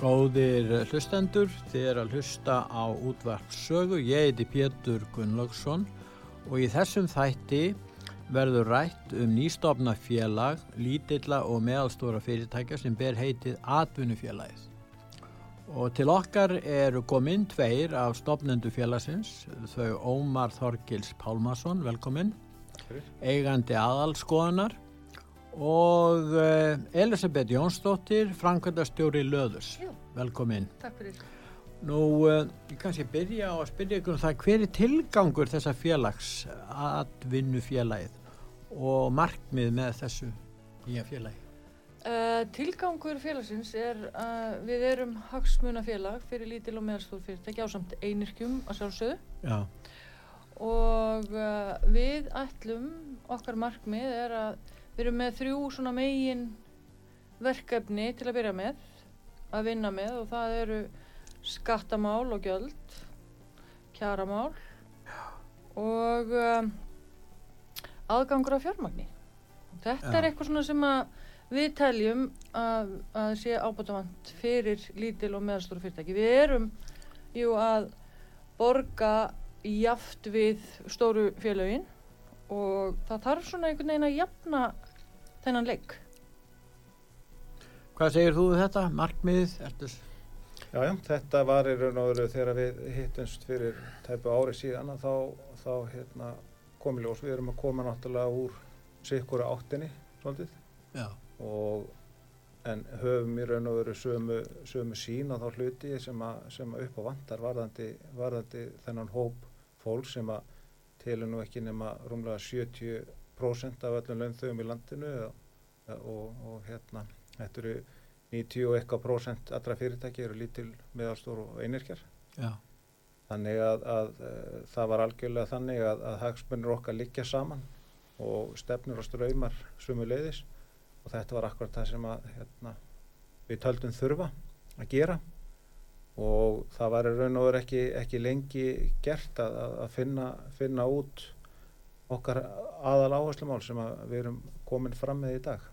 Góðir hlustendur, þið er að hlusta á útvarp sögu. Ég heiti Pétur Gunnlaugsson og í þessum þætti verður rætt um nýstofna félag, lítilla og meðalstóra fyrirtækja sem ber heitið Atvinnufélagið. Og til okkar eru kominn tveir af stopnendu félagsins, þau Ómar Þorgils Pálmarsson, velkominn, eigandi aðalskoðunar og uh, Elisabeth Jónsdóttir, Frankværtastjóri Löðus. Jú. Velkomin. Takk fyrir. Nú, uh, ég kannski byrja á að spyrja ykkur um það hver er tilgangur þessa félags að vinnu félagið og markmið með þessu nýja félagi? Uh, tilgangur félagsins er að við erum hagsmunafélag fyrir lítil og meðalstór fyrirtæki á samt einirkjum að sjálfsögðu Já, og uh, við ætlum, okkar markmið er að við erum með þrjú svona megin verkefni til að byrja með að vinna með og það eru skattamál og gjöld kjaramál og uh, aðgangur af fjármagni þetta Já. er eitthvað svona sem við teljum að, að sé ábútafant fyrir lítil og meðalstóru fyrirtæki við erum jú að borga jaft við stóru félögin og það þarf svona einhvern veginn að jafna þennan leik hvað segir þú um þetta? Markmiðið? Ertu... Já, já, þetta var í raun og veru þegar við hittumst fyrir tæpu ári síðan að þá, þá hérna, kom í ljós. Við erum að koma náttúrulega úr sikkura áttinni svolítið Já, og en höfum í raun og veru sömu, sömu sín á þá hluti sem að, sem að upp á vantar varðandi, varðandi þennan hóp fólk sem að telur nú ekki nema rúmlega 70% af öllum launþögum í landinu og, og, og hérna, þetta eru 90 og eitthvað prósent allra fyrirtæki eru lítil, meðalstór og einirkjar. já, Þannig að, að, að það var algjörlega þannig að, að hagsmunir okkar liggja saman og stefnur og ströymar sumu leiðis og þetta var akkurat það sem að, hérna, við töldum þurfa að gera. Og það var raun og veru ekki, ekki lengi gert að, að að finna, finna út okkar aðal áherslumál sem að við erum komin fram með í dag.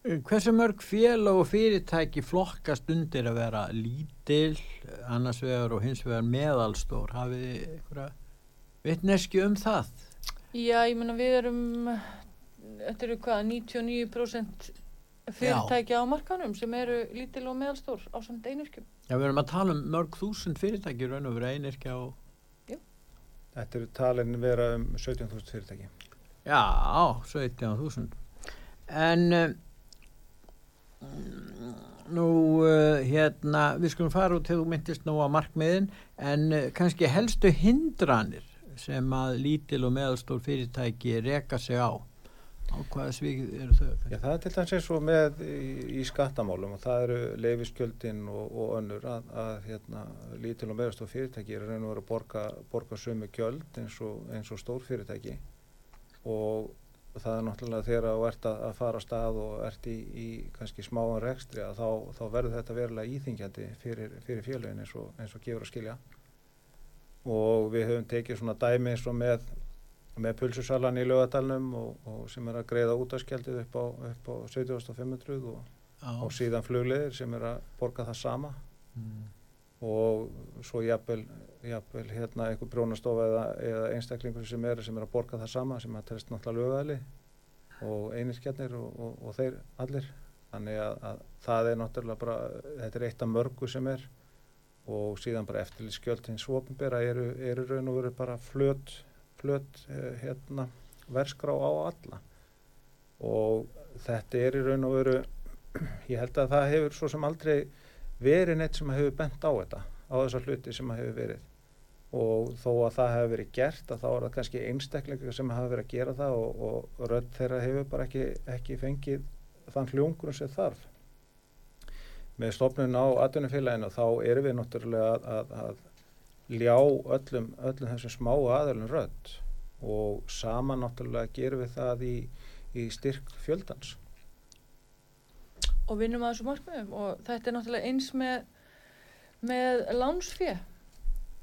Hversu mörg félag og fyrirtæki flokkast undir að vera lítil, annars vegar og hins vegar meðalstór? Hafið þið einhverja vitneski um það? Já, ég meina við erum þetta eru hvað, 99% fyrirtækja á markanum sem eru lítil og meðalstór á samt einirkjum Já, við erum að tala um mörg þúsund fyrirtæki raun og vera einirkja og... Þetta eru talin vera um 17.000 fyrirtæki. Já, 17.000. En uh, nú uh, hérna, við skulum fara út þegar þú myndist nú á markmiðin, en uh, kannski helstu hindranir sem að lítil og meðalstór fyrirtæki reka sig á. Á hvaða svið eru þau? Já, það er til dæmis eins og með í, í skattamálum og það eru leifiskjöldin og, og önnur að, að hérna, lítil og meðastof fyrirtæki eru raun og veru að borga, borga sömu gjöld eins og, og stór fyrirtæki og það er náttúrulega þegar þú ert að, að fara að stað og ert í, í kannski smáan rekstri að þá, þá verður þetta verulega íþingjandi fyrir, fyrir félagin eins og, eins og gefur að skilja og við höfum tekið svona dæmi eins og með með pulsusalan í lögadalnum og, og sem er að greiða útaskjaldið upp á, á 7500 og, og síðan flugleðir sem er að borga það sama. Mm. og svo jafnvel, jafnvel hérna einhver brjónastofa eða, eða einstaklingur sem er sem er að borga það sama sem að telst náttúrulega lögadali og einirskjarnir og, og, og þeir allir. Þannig að, að það er náttúrulega bara þetta er eitt af mörgu sem er. Og síðan bara eftirlýskjöld hins opinbera eru, eru raun og veru bara flöt, flöt eh, hérna, verskrá á alla. Og þetta er í raun og veru ég held að það hefur svo sem aldrei verið neitt sem hefur bent á þetta á þessar hluti sem hefur verið. Og þó að það hefur verið gert að þá er það kannski einstaklingar sem hafa verið að gera það og, og rödd þeirra hefur bara ekki, ekki fengið þann hljóngrun sem þarf. Með stofnun á atvinnufélaginu þá erum við náttúrulega að, að, að ljá öllum, öllum þessum smá aðalum rödd og saman náttúrulega gerum við það í, í styrk fjöldans. Og vinnum að þessu markmiðum og þetta er náttúrulega eins með, með lánsfjö.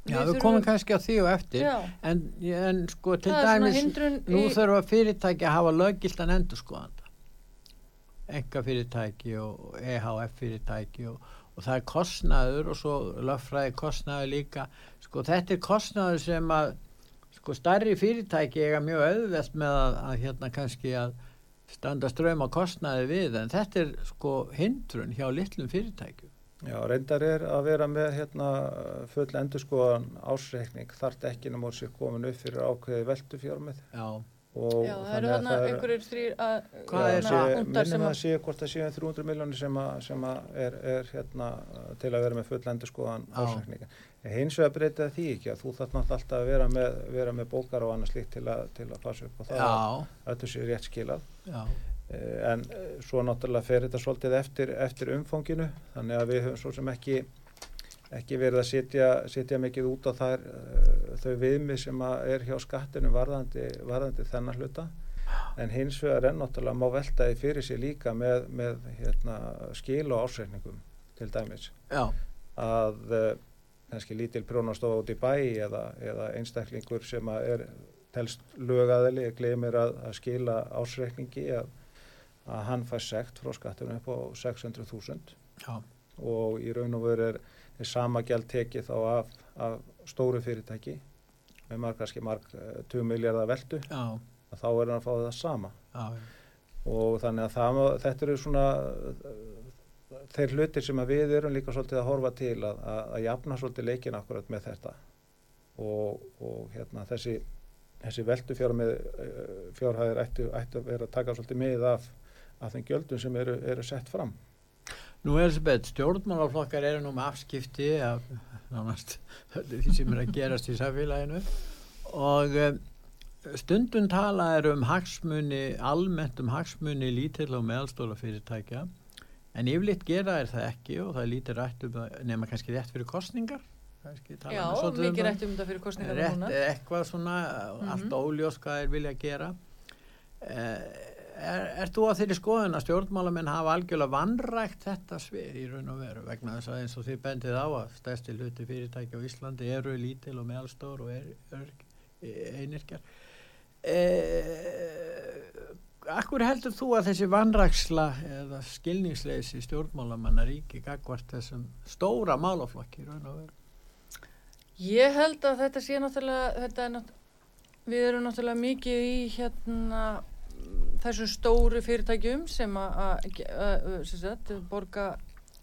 Já, við komum kannski á því og eftir, en, en sko til dæmis, nú í... þurfa fyrirtæki að hafa lögildan endur skoðanda, enga fyrirtæki og EHF fyrirtæki og, og það er kostnaður og svo löffræði kostnaður líka, sko þetta er kostnaður sem að, sko starri fyrirtæki eiga mjög auðvelt með að, að hérna kannski að standa ströym á kostnaði við en þetta er sko hindrun hjá litlum fyrirtækjum. Já, reyndar er að vera með hérna full endur skoðan ásreikning þart ekki námur sér komin upp fyrir ákveði veldufjármið. Já. Já, það eru þarna einhverjir þrýr að hvað er það? Minnum að sé hvort það séu 300 miljónir sem, sem er, er hérna til að vera með full endur skoðan ásreikninga hins vegar breytið því ekki að þú þarf náttúrulega alltaf að vera með, vera með bókar og annað slikt til, til að passa upp og það að þetta sé rétt skilað Já. Eh, en svo náttúrulega fer þetta svolítið eftir, eftir umfónginu þannig að við höfum svo sem ekki ekki verið að setja, setja mikið út á þær, uh, þau viðmið sem er hjá skattinu varðandi, varðandi þennan hluta. En hins vegar er náttúrulega má veltaði fyrir sig líka með, með hérna, skil og ásreikningum til dæmis. Já. að uh, kannski lítil prjónastofa út í bæ eða, eða einstaklingur sem er telst lögaðili glemir að, að skila ásreikningi að, að hann fær sekt frá skattunum upp á 600.000 og í raun og veru er, er sama gjald tekið þá af, af stóru fyrirtæki með marg, kannski marg 2 eh, miljardar veldu þá er hann að fá það sama Já. og þannig að það, þetta eru svona þeir hlutir sem við erum líka svolítið að horfa til að, að, að jafna svolítið leikin akkurat með þetta og, og hérna, þessi, þessi veldu fjárhæðir ættu, ættu að vera að taka svolítið með af, af þeim gjöldum sem eru, eru sett fram. Nú Elisabeth, stjórnmálaflokkar eru nú með afskipti af nánast því sem er að gerast í samfélaginu. Og um, stundun tala er um hagsmunni, almennt um hagsmunni lítill og meðalstóla fyrirtækja en yfirleitt gera er það ekki og það lítir rætt um það nema kannski rétt fyrir kostningar Já, mikið um rætt um það fyrir kostningar rétt eitthvað svona mm -hmm. allt óljós hvað er vilja að gera. Eh, er, er þú að þeirri skoðun að stjórnmálamenn hafa algjörlega vannrægt þetta svið í raun og veru vegna þess að eins og þið bendið á að stærsti hluti fyrirtæki á Íslandi eru lítil og meðalstór og er, er, einirkjar eða Akkur heldur þú að þessi vanraksla eða skilningsleisi stjórnmálamanna ríki gagvart þessum stóra málaflokki raun og veru? Ég held að þetta sé náttúrulega, þetta nátt, við erum náttúrulega mikið í hérna þessu stóru fyrirtækjum sem að borga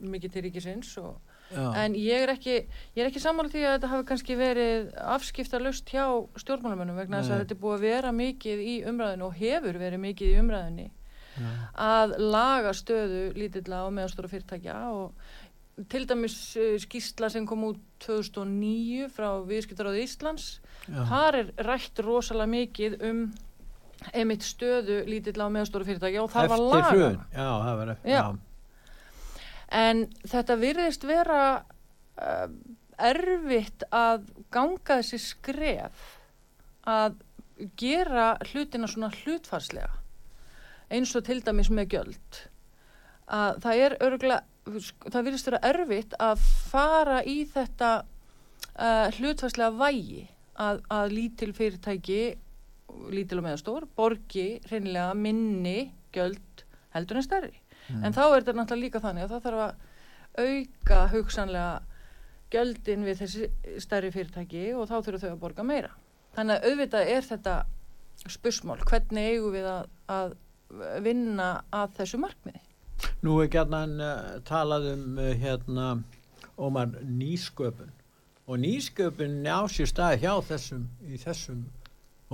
mikið til ríkisins og en ég er ekki, ekki saman því að þetta hafi kannski verið afskiptalust hjá stjórnmálamönnum vegna þess að þetta er búið að vera mikið í umræðinu og hefur verið mikið í umræðinu Já. að laga stöðu lítilla og meðstóra fyrirtækja og til dæmis eh, skýrsla sem kom út 2009 frá Viðskiptaráði Íslands Já. þar er rætt rosalega mikið um emitt stöðu lítilla og meðstóra fyrirtækja og það var laga já það var eftir en þetta virðist vera uh, erfitt að ganga þessi skref að gera hlutina svona hlutfarslega eins og til dæmis með göld að það er örgulega það virðist vera erfitt að fara í þetta uh, hlutfarslega vægi að, að lítil fyrirtæki lítil og meðastór borgi reynilega minni göld heldur en stærri. Mm. en þá er þetta náttúrulega líka þannig að það þarf að auka hugsanlega göldin við þessi stærri fyrirtæki og þá þurfum þau að borga meira. Þannig að auðvitað er þetta spursmál, hvernig eigum við að, að vinna að þessu markmiði? Nú er gætna uh, talað um uh, hérna ómar nýsköpun. Og nýsköpun á sér stað hjá þessum í þessum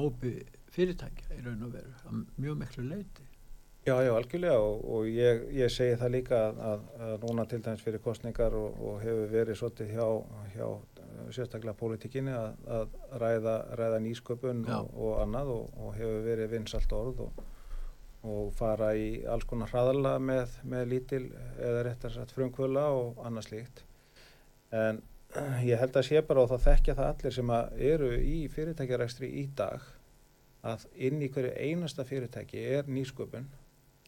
hópi fyrirtækja í raun og veru mjög miklu leiti Já, já, algjörlega og, og ég, ég segi það líka að, að, núna til dæmis fyrir kostningar og, og hefur verið svolítið hjá, hjá sérstaklega pólitíkinni að, að ræða, ræða nýsköpun og, og annað og, og hefur verið vinsalt orð og, og fara í alls konar hraðala með, með lítil eða réttar satt frumkvöla og annað slíkt. En ég held að sé bara og þá þekkja það allir sem eru í fyrirtækjarækstri í dag að inn í hverju einasta fyrirtæki er nýsköpun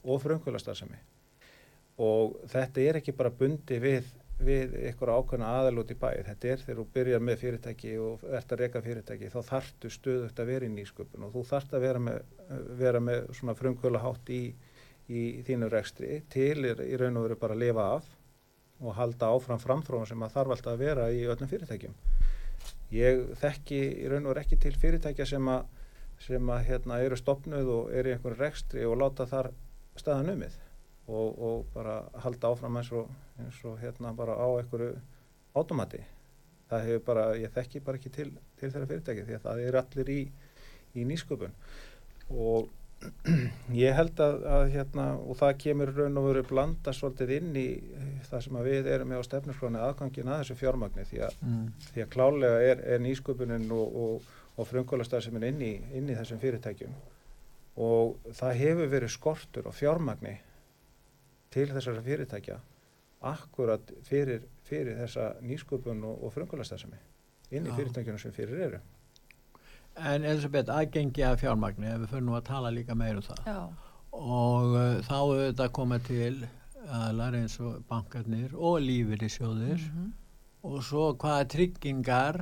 og frumkvölastarðsemi og þetta er ekki bara bundi við, við ykkur ákveðna aðal út í bæði, þetta er þegar þú byrjar með fyrirtæki og ert að reyka fyrirtæki þá þarftu stöðugt að vera í nýsköpun. Og þú þarft að vera með, vera með svona frumkvölahátt í, í þínu rekstri til er í raun og veru bara að lifa af og halda áfram framþróun sem að þarf alltaf að vera í öllum fyrirtækjum ég þekki í raun og veru ekki til fyrirtækja sem að sem að hérna eru stopnuð og eru í einhverju rekstri og láta þar staðan umið og, og bara halda áfram eins og, eins og hérna bara á einhverju átomati. Það hefur bara, ég þekki bara ekki til, til þeirra fyrirtæki því að það er allir í, í nýsköpun og ég held að, að hérna og það kemur raun og veru blanda svolítið inn í það sem að við erum með á stefnarskráni aðgangin að þessu fjármagni því að, Mm. því að klálega er, er nýsköpunin og, og, og frumkvölastar sem er inn í, inn í þessum fyrirtækjum og það hefur verið skortur og fjármagni til þessara fyrirtækja akkurat fyrir, fyrir þessa nýsköpun og, og frumkvölastar inn í Já. fyrirtækjunum sem fyrir eru. En Elisabeth, aðgengi að fjármagni, ef við fyrir nú að tala líka meir um það. Já, Og uh, þá auðvitað koma til aðlar eins og bankarnir og lífeyrissjóðir Mhm. og svo hvaða tryggingar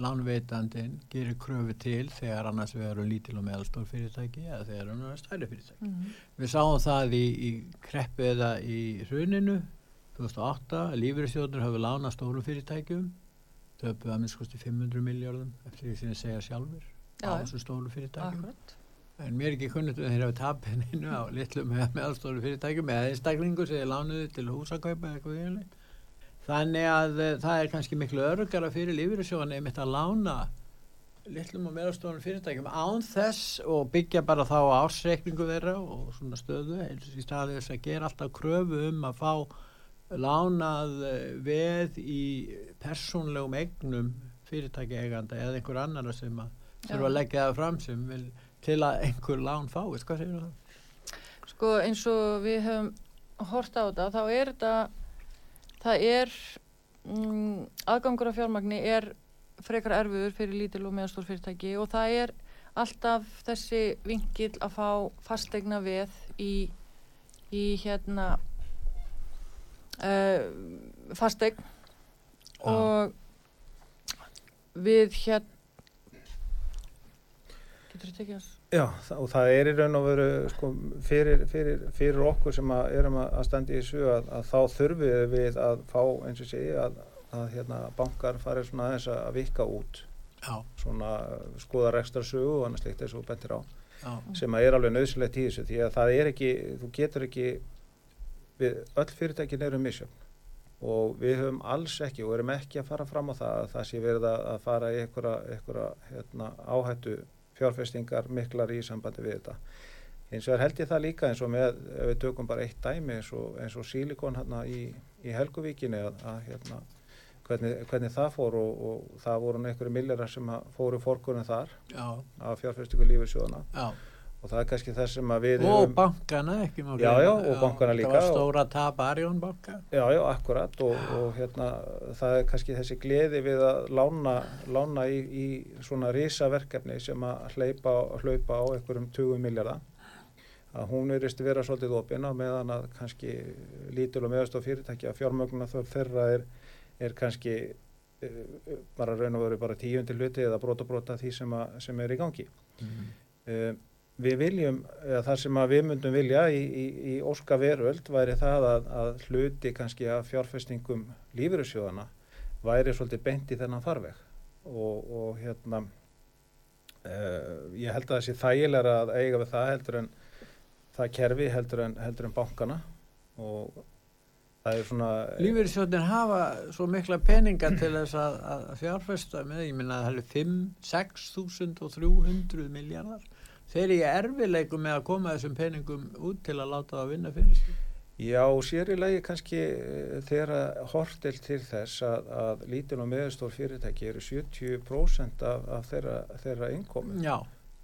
lánveitandin gerir kröfu til þegar annars við erum lítil og meðalstór fyrirtæki eða þegar hann er stærri fyrirtæki. Mhm. Við sáum það í, í kreppu eða í hruninu 2008, lífeyrissjóðir hafa lánað stórum fyrirtækjum töpuð að minnst kosti 500 miljardum eftir því þið segja sjálfur Já, á þessu stóru fyrirtækjum. Akkurat. en mér er ekki kunnut um þeir hafa tapið neinu á litlum eða meðalstóru fyrirtækjum eða einstaklingu sem þið lánuðu til húsakaupa eða eitthvað yfirleitt. Þannig að uh, það er kannski miklu örugara fyrir lífeyrissjóðan einmitt að lána litlum og meðalstórum fyrirtækjum án þess og byggja bara þá ásreikningu þeirra og svona stöðu. Eins og í staði þess að gera alltaf kröfu um að fá lánað eh, veð í persónlegum eignum fyrirtæki eiganda eða einhver annara sem að þurfa að leggja það fram sem vil til að einhver lán fáist, hvað segir það? Sko eins og við hefum hort á þetta, þá er þetta, það er, mm, aðgangur af fjármagni er frekar erfiður fyrir lítil og meðastór fyrirtæki og það er alltaf þessi vingil að fá fastegna veð í, í hérna uh, fastegn Já. og við hérna getur þú tekið hans Já, og það er í raun og veru sko, fyrir, fyrir, fyrir okkur sem að erum að að standa í þessu að, að þá þurfum við að fá eins og segi að, að hérna, bankar farið svona aðeins að vikka út. Já, svona skoða rekstrarsögu og annað slikt eins og þú bentir á. Já, sem að er alveg nöðsilegt í þessu því að það er ekki, þú getur ekki við, öll fyrirtækin eru misjöfn og við höfum alls ekki og erum ekki að fara fram á það að það sé verið að fara í einhverja, hérna, áhættu fjárfestingar miklar í sambandi við þetta. Eins og held ég það líka eins og með ef við tökum bara eitt dæmi eins og, eins og sílikon hérna í, í Helguvíkinni að, að hérna hvernig, hvernig það fór og, og það voru einhverju milljarar sem fóru fórkunum þar já, af fjárfestingu lífersjóðana já. Og það er kannski það sem að við Og bankana ekki má Já, já, og bankana líka Það var stóra tap Arjón banka. Já, já, akkurat og, og hérna það er kannski þessi gleði við að lána, lána í, í svona risaverkefni sem að hleypa, hlaupa á einhverjum 20 miljardar að hún erist vera svolítið opinn á meðan að kannski lítil og meðast á fyrirtæki að fjármögnuna þörf þeirra er, er kannski eh, bara raun og veru bara tíundi hluti eða brota brota því sem, að, sem er í gangi. Mm. Uh, við viljum, eða það sem að við myndum vilja í, í, í óska veröld væri það að, að hluti kannski af fjárfestingum lífeyrissjóðana væri svolítið beint í þennan farveg og, og hérna uh, ég held að sé þægilega að eiga við það heldur en það kerfi heldur en, heldur en bankana og það er svona Lífeyrissjóðin hafa svo mikla peninga til þess að, að fjárfesta með, ég minna að það er 5, 6 þúsund og 300 miljardar. Þeir eru erfileikum með að koma þessum peningum út til að láta það að vinna fyrir sig. Já, sér í lagi kannski eh, þegar hortil til þess að, að lítil og meðstór fyrirtæki eru 70% af, af þeirra, þeirra innkomi Já,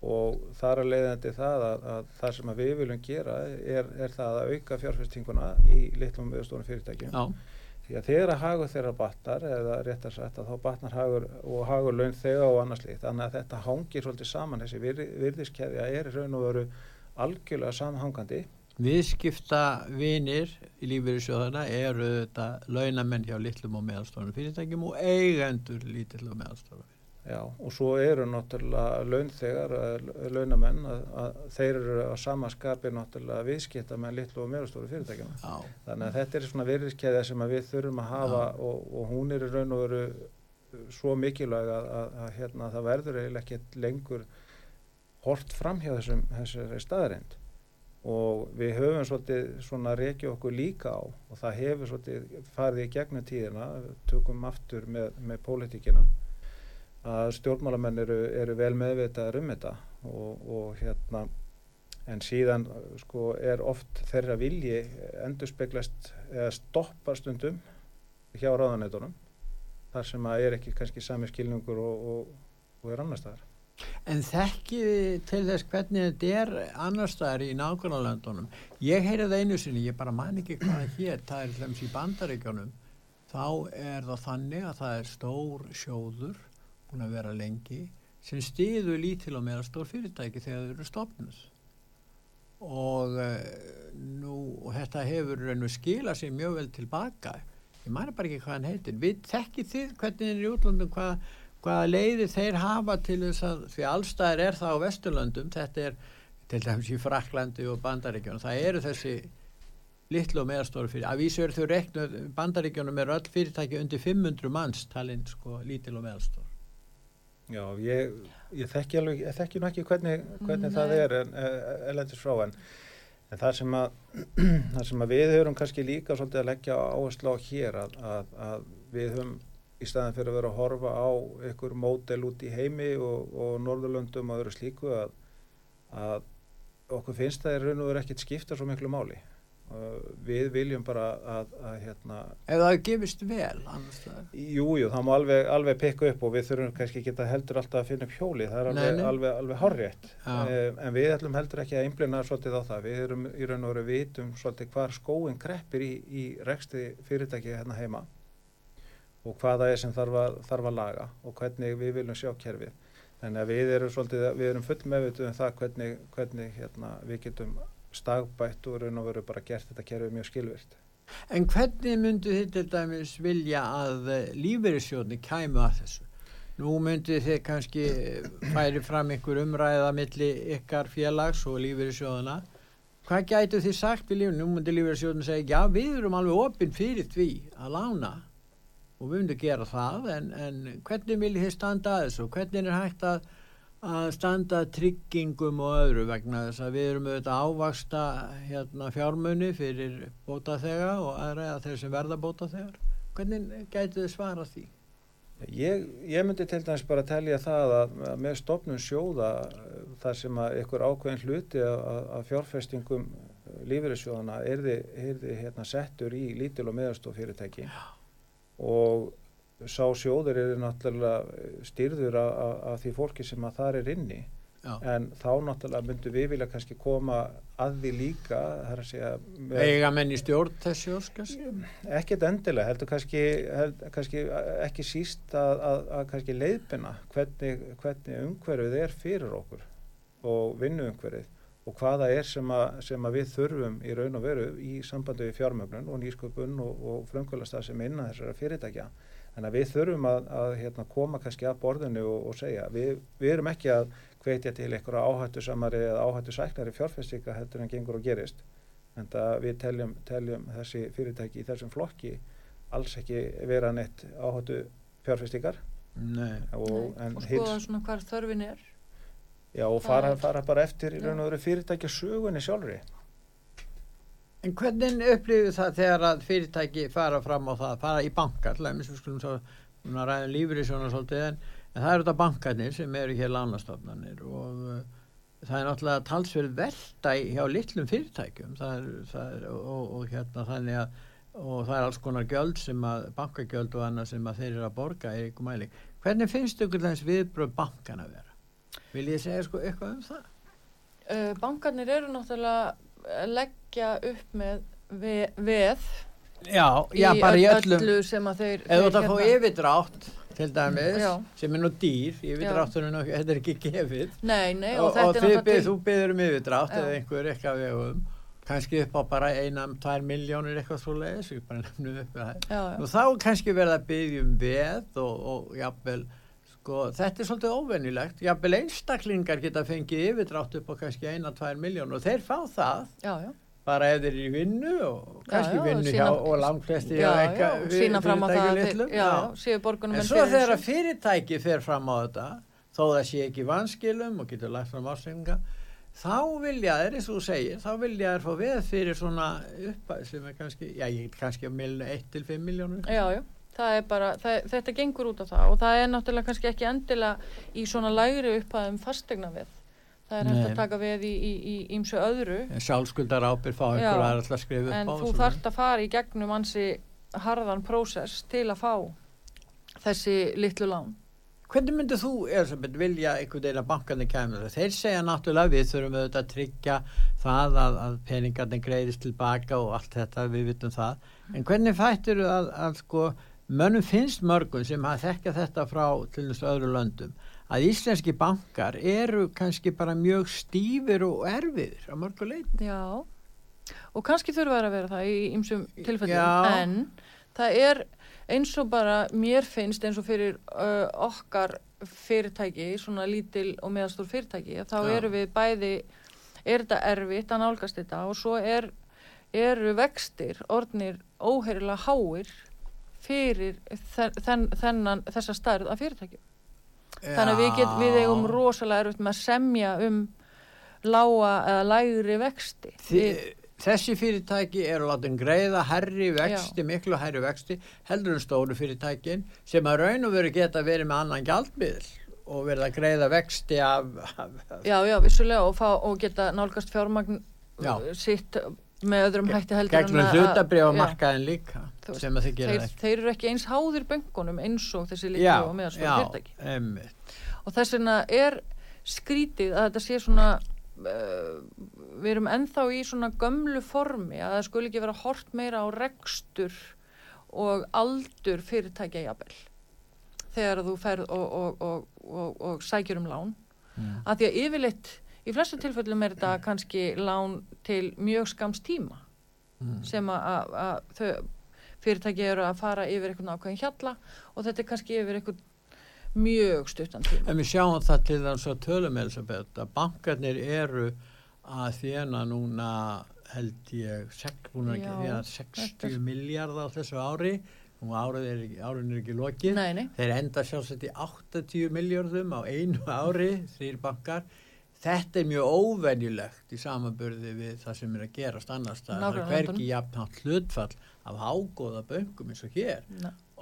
og þar að leiðandi það að, að það sem að við viljum gera er, er það að auka fjárfestinguna í litlum og meðstórum fyrirtækjum. Því að þegar að hagur þeirra batnar eða réttar sagt að þá batnar hagur og hagur laun þegar og annars líkt þannig að þetta hangir svolítið saman þessi vir, virðiskeðja er í raun og veru algjörlega samhangandi viðskipta vinir í lífeyrissjóðana eru þetta launamenn hjá litlum og meðalstofnum fyrirtækjum og eigendur lítill og meðalstofnum. Já, og svo eru náttúrulega launþegar, eh, launamenn, að, að þeir eru á sama skapi náttúrulega viðskipta með litlu og meðalstóru fyrirtækjum. Þannig að þetta er svona virðiskeðja sem við þurfum að hafa og, og hún er í raun og veru svo mikilvæg að, að, hérna, það verður eiginlega ekkert lengur hort fram hjá þessum, þessari staðarind og við höfum svolítið svona reykja okkur líka á og það hefur svolítið farið í gegnum tíðina, tökum aftur með, með pólitíkina að stjórnmálamenn eru, eru vel meðvitaðar um þetta og, og hérna en síðan sko er oft þeirra vilji endurspeglast eða stoppa stundum hjá ráðanætunum þar sem að er ekki kannski sami skilningur og, og, og er annar staðar. En þekkið þið til þess hvernig þetta er annar staðar í nágrannalöndunum. Ég heyri það einu sinni, ég bara man ekki hvað hér, það er hlems í bandaríkjónum. Þá er það þannig að það er stór sjóður, búin að vera lengi, sem stiður lítil og meira stór fyrirtæki þegar þau eru stopnus. Og, uh, nú, og þetta hefur raun og skila sér mjög vel tilbaka. Ég mæri bara ekki hvað hann heitir. Við þekkið þið hvernig er í útlandum hvað hvaða leiði þeir hafa til þess að því allstæðir er það á Vesturlöndum þetta er til dæmis í Fraklandi og Bandaríkjónum, það eru þessi litlu og meðastóru fyrir að vísu eru þau reknu, Bandaríkjónum eru öll fyrirtæki undir 500 manns talinn sko lítil og meðastór Já, ég, ég þekki alveg, ég þekki nú ekki hvernig, hvernig það er en, elendis frá en, en það sem að það sem að við höfum kannski líka svolítið að leggja áherslu á hér að, að, að við höfum í staðan fyrir að vera að horfa á einhver mótel út í heimi og, og Norðurlöndum og öðru slíku að, að okkur finnst það í raun og veru ekkert skipta svo miklu máli við viljum bara að, að hérna ef það gefist vel staðar Jú, það má alveg, alveg pikka upp og við þurfum kannski ekki að heldur alltaf að finna upp hjóli, það er Nei, alveg, nei. alveg, alveg horrétt. Já. Um, en við ætlum heldur ekki að einblina svolítið á það. Við erum í raun og veru vitum svolítið hvar skóin kreppir í, í reksti fyrirtæki hérna heima og hvað það er sem þarf að, þarf að laga og hvernig við viljum sjá kerfið. Þannig að við erum svolítið, við erum full meðvituð um það hvernig, hvernig hérna, við getum stagbætt og raun og veru bara gert þetta kerfið mjög skilvirt. en hvernig myndu þið til dæmis vilja að lífeyrissjóðni kæmu að þessu? Nú myndu þið kannski eh, færi fram einhver umræða milli ykkar félags og lífeyrissjóðuna hvað gætu þið sagt við lífeyrissjóðni nú myndi lífeyrissjóðni segja já við erum alveg opinn fyrir því að lána og við myndum gera það en, en hvernig viljið þið standa að þessu? Hvernig er hægt að, að standa að tryggingum og öðru vegna þess að við erum auðvitað að ávaksta hérna, fjármunni fyrir bótaþega og aðra eða þeir sem verða bótaþegar. Hvernig gætu þið svara því? Ég, ég myndi til dæmis bara telja það að, að með stopnum sjóða þar sem að ykkur ákveðin hluti að, að fjárfestingum lífeyrissjóðana erði, erði hérna, settur í lítil og meðastof fyrirtæki. Og sá sjóður er náttúrulega styrður af því fólki sem að þar er inni Já. en þá náttúrulega myndum við vilja kannski koma að því líka það að eiga menn í stjórn þessi óskast? ekkert endilega heldur kannski, held, kannski ekki síst að, að, að kannski leiðbina hvernig, hvernig umhverfið er fyrir okkur og vinnuumhverfið og hvaða er sem að, sem að við þurfum í raun og veru í sambandi við fjármögnun og nýsköpun og, og frumkvölastað sem innan þessara fyrirtækja en við þurfum að, að hérna, koma kannski að borðinu og, og segja við, við erum ekki að hvetja til einhverja áhættu samari eða áhættu sæknari fjárfestinga heldur en gengur og gerist. En það við teljum, teljum þessi fyrirtæki í þessum flokki alls ekki vera neitt áhættu fjárfestingar Nei. og, og hins, skoða svona hvar þörfin er. Já, og fara, fara bara eftir í raun og veru fyrirtækja sögunni sjálfri En hvernig upplifir það þegar að fyrirtæki fara fram á það, fara í banka, til dæmis við skulum svo svona ræðum lífri svona svolítið en, en það eru þetta bankarnir sem eru hér lánastofnanir og uh, það er náttúrulega talsverð velta hjá litlum fyrirtækjum það er, það er og, og hérna þannig að og það er alls konar gjöld sem að bankagjöld og annað sem að þeir eru að borga í ykkur mæli. Hvernig finnst ykkur þess viðbröð bankan að vera? Vil ég segja sko eitthvað um það? Uh, bankarnir eru náttúrulega leggja upp með ve- veð Já, já, í öllum öllu sem að þeir eða þú ert að fá yfirdrátt til dæmis, Já. sem er nú dýr yfirdráttur er nú, þetta er ekki gefið. Nei, nei, og, og, og, byggð, þú byggður um yfirdrátt eða einhver eitthvað vegum. Kannski upp á bara einam, tvær miljónir eitthvað svo leiðis, ég bara nefnum upp það. Og þá kannski verið að byggja um veð og, og jafnvel sko, þetta er svolítið óvenjulegt. Jafnvel einstaklingar geta fengið yfirdrátt upp á kannski eina, tvær miljónir og þeir fá það já, já. bara ef þeir eru í vinnu og kannski já, vinnu sína- hjá og langflesti já, hjá já, enga og sína fram á það fyrirtækjum að litlum, þeir, já, já, séu borgunum En svo þegar að fyrirtæki fer fram á þetta, þó það sé ekki vanskilum og getur lagt fram ásynninga, þá vilja þeir, eins og þú segir, þá vilja þeir fá veð fyrir svona uppæð sem er kannski, já, ég get kannski á milinu 1-5 miljónur. Já, já, það er bara, það, þetta gengur út á það og það er náttúrulega kannski ekki endilega í svona lægri upphæðum fastegna við. Það er hægt að taka við í, í, í ímsu öðru En sjálfskuldar ábyrð fá Já. einhver aðra til að skrifa upp en á. þú svona. þarft að fara í gegnum ansi harðan prósess til að fá þessi litlu lán. Hvernig myndið þú, Elisabeth, vilja einhvern veginn að bankarnir kemur? Þeir segja náttúrulega við þurfum auðvitað að tryggja það að, að peningarnir greiðist tilbaka og allt þetta, við vitum það. En hvernig fættir að, að sko, mönnum finnst mörgum sem að þekka þetta frá til þessu öðru löndum að íslenski bankar eru kannski bara mjög stífir og erfiðir á mörgu leiti. Já, og kannski þurfa að vera það í ymsum tilfellum, en það er eins og bara mér finnst eins og fyrir uh, okkar fyrirtæki, svona lítil og meðastór fyrirtæki, þá Já. eru við bæði, er þetta erfitt að nálgast þetta og svo er, eru vextir orðnir óheirilega háir fyrir þen, þen, þennan, þessa stærð af fyrirtækjum. Þannig að við, get, við eigum rosalega erfitt með að semja um lága eða lægri vexti. Þi, þessi fyrirtæki eru látin greiða herri vexti, miklu herri vexti heldur en stóru fyrirtækin sem að raun og veru geta verið með annan gjaldmiðl og verið að greiða vexti af, af, já, já, vissulega og, fá, og geta nálgast fjármagn Já. sitt með öðrum hætti heldur gegnum hlutabrifamarkaðin líka veist, sem að þið gera þeir, þeir eru ekki eins háðir böngunum eins og þessi já, og meðastóra já, fyrirtæki einmitt. og þess vegna er skrítið að þetta sé svona uh, við erum ennþá í svona gömlu formi að það skuli ekki vera hort meira á rekstur og aldur fyrirtækja jafnvel þegar þú ferð og, og, og, og, og sækjur um lán Mm. að því að yfirleitt í flestu tilfellum er þetta kannski lán til mjög skams tíma Mm. sem að- að þau fyrirtæki eru að fara yfir einhvern ákveðin hjalla og þetta er kannski yfir einhvern mjög stuttan tíma. En við sjáum það til þess að tölum Elisabeth að bankarnir eru að þjána núna held ég sek, Já, þjána þetta 60 er- miljard á þessu ári. Og árið er, ekki- árið er ekki lokið. Nei, nei, þeir enda sjálfsagt í 80 miljardum á einu ári þrýr bankar þetta er mjög óvenjulegt í samanburði við það sem er að gerast annars það er hverki jafnhátt hlutfall af ágóða böngum eins og hér.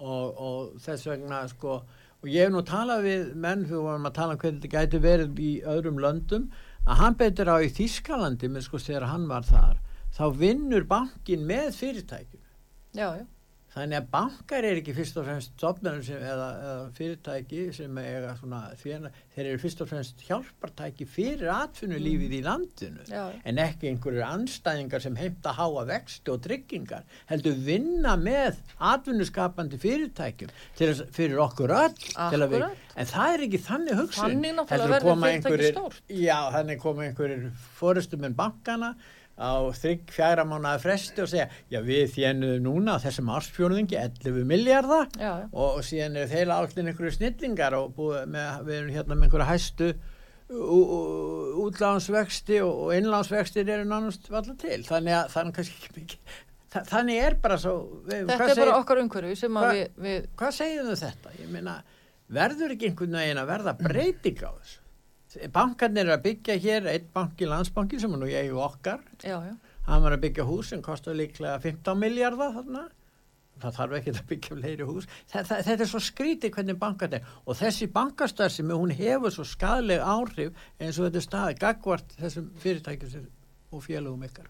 Og, og þess vegna sko, og ég hef nú talað við menn fyrir að tala um hvernig þetta gæti verið í öðrum löndum að hann betur á í Þískalandi með sko þegar hann var þar þá vinnur bankin með fyrirtækjum Já, já, þannig að bankar er ekki fyrst og fremst stofnarnir sem, eða, eða fyrirtæki sem eiga svona þeir eru fyrst og fremst hjálpartæki fyrir atvinnulífið í landinu já, en ekki einhverjur anstæðingar sem heimta háa vexti og tryggingar heldur vinna með atvinnuskapandi fyrirtækjum þess, fyrir okkur öll að við, en það er ekki þannig hugsun. Þannig náttúrulega verður fyrirtæki einhverjir- stórt. já, þannig koma einhverjir fórustumenn bankana á þrygg fjæra mánuða fresti og segja já við þjennuðum núna þessum ársfjörðingi 11 miljardar já. og síðan er þeir áltin einhverju snillingar og með, við erum hérna með einhverju hæstu útlánsvexti og, og innlánsvextir eru nánast valla til þannig að þannig kannski ekki mikið Þa, þannig er bara svo við, Þetta er bara segir- okkar umhverfi sem að Hvað- við, við hvað segir þau þetta? Ég meina, verður ekki einhvern veginn að verða breyting á þessu? Bankarnir eru að byggja hér, einn banki, landsbanki sem er nú ég og okkar, já, já, hann var að byggja hús sem kostar líklega 15 miljardar þarna, það þarf ekki að byggja fleiri hús. Þetta, þetta er svo skrítið hvernig bankan er. Og þessi bankastar sem hún hefur svo skadleg áhrif eins og þetta er staði gagvart þessum fyrirtækjum og félagum ykkar.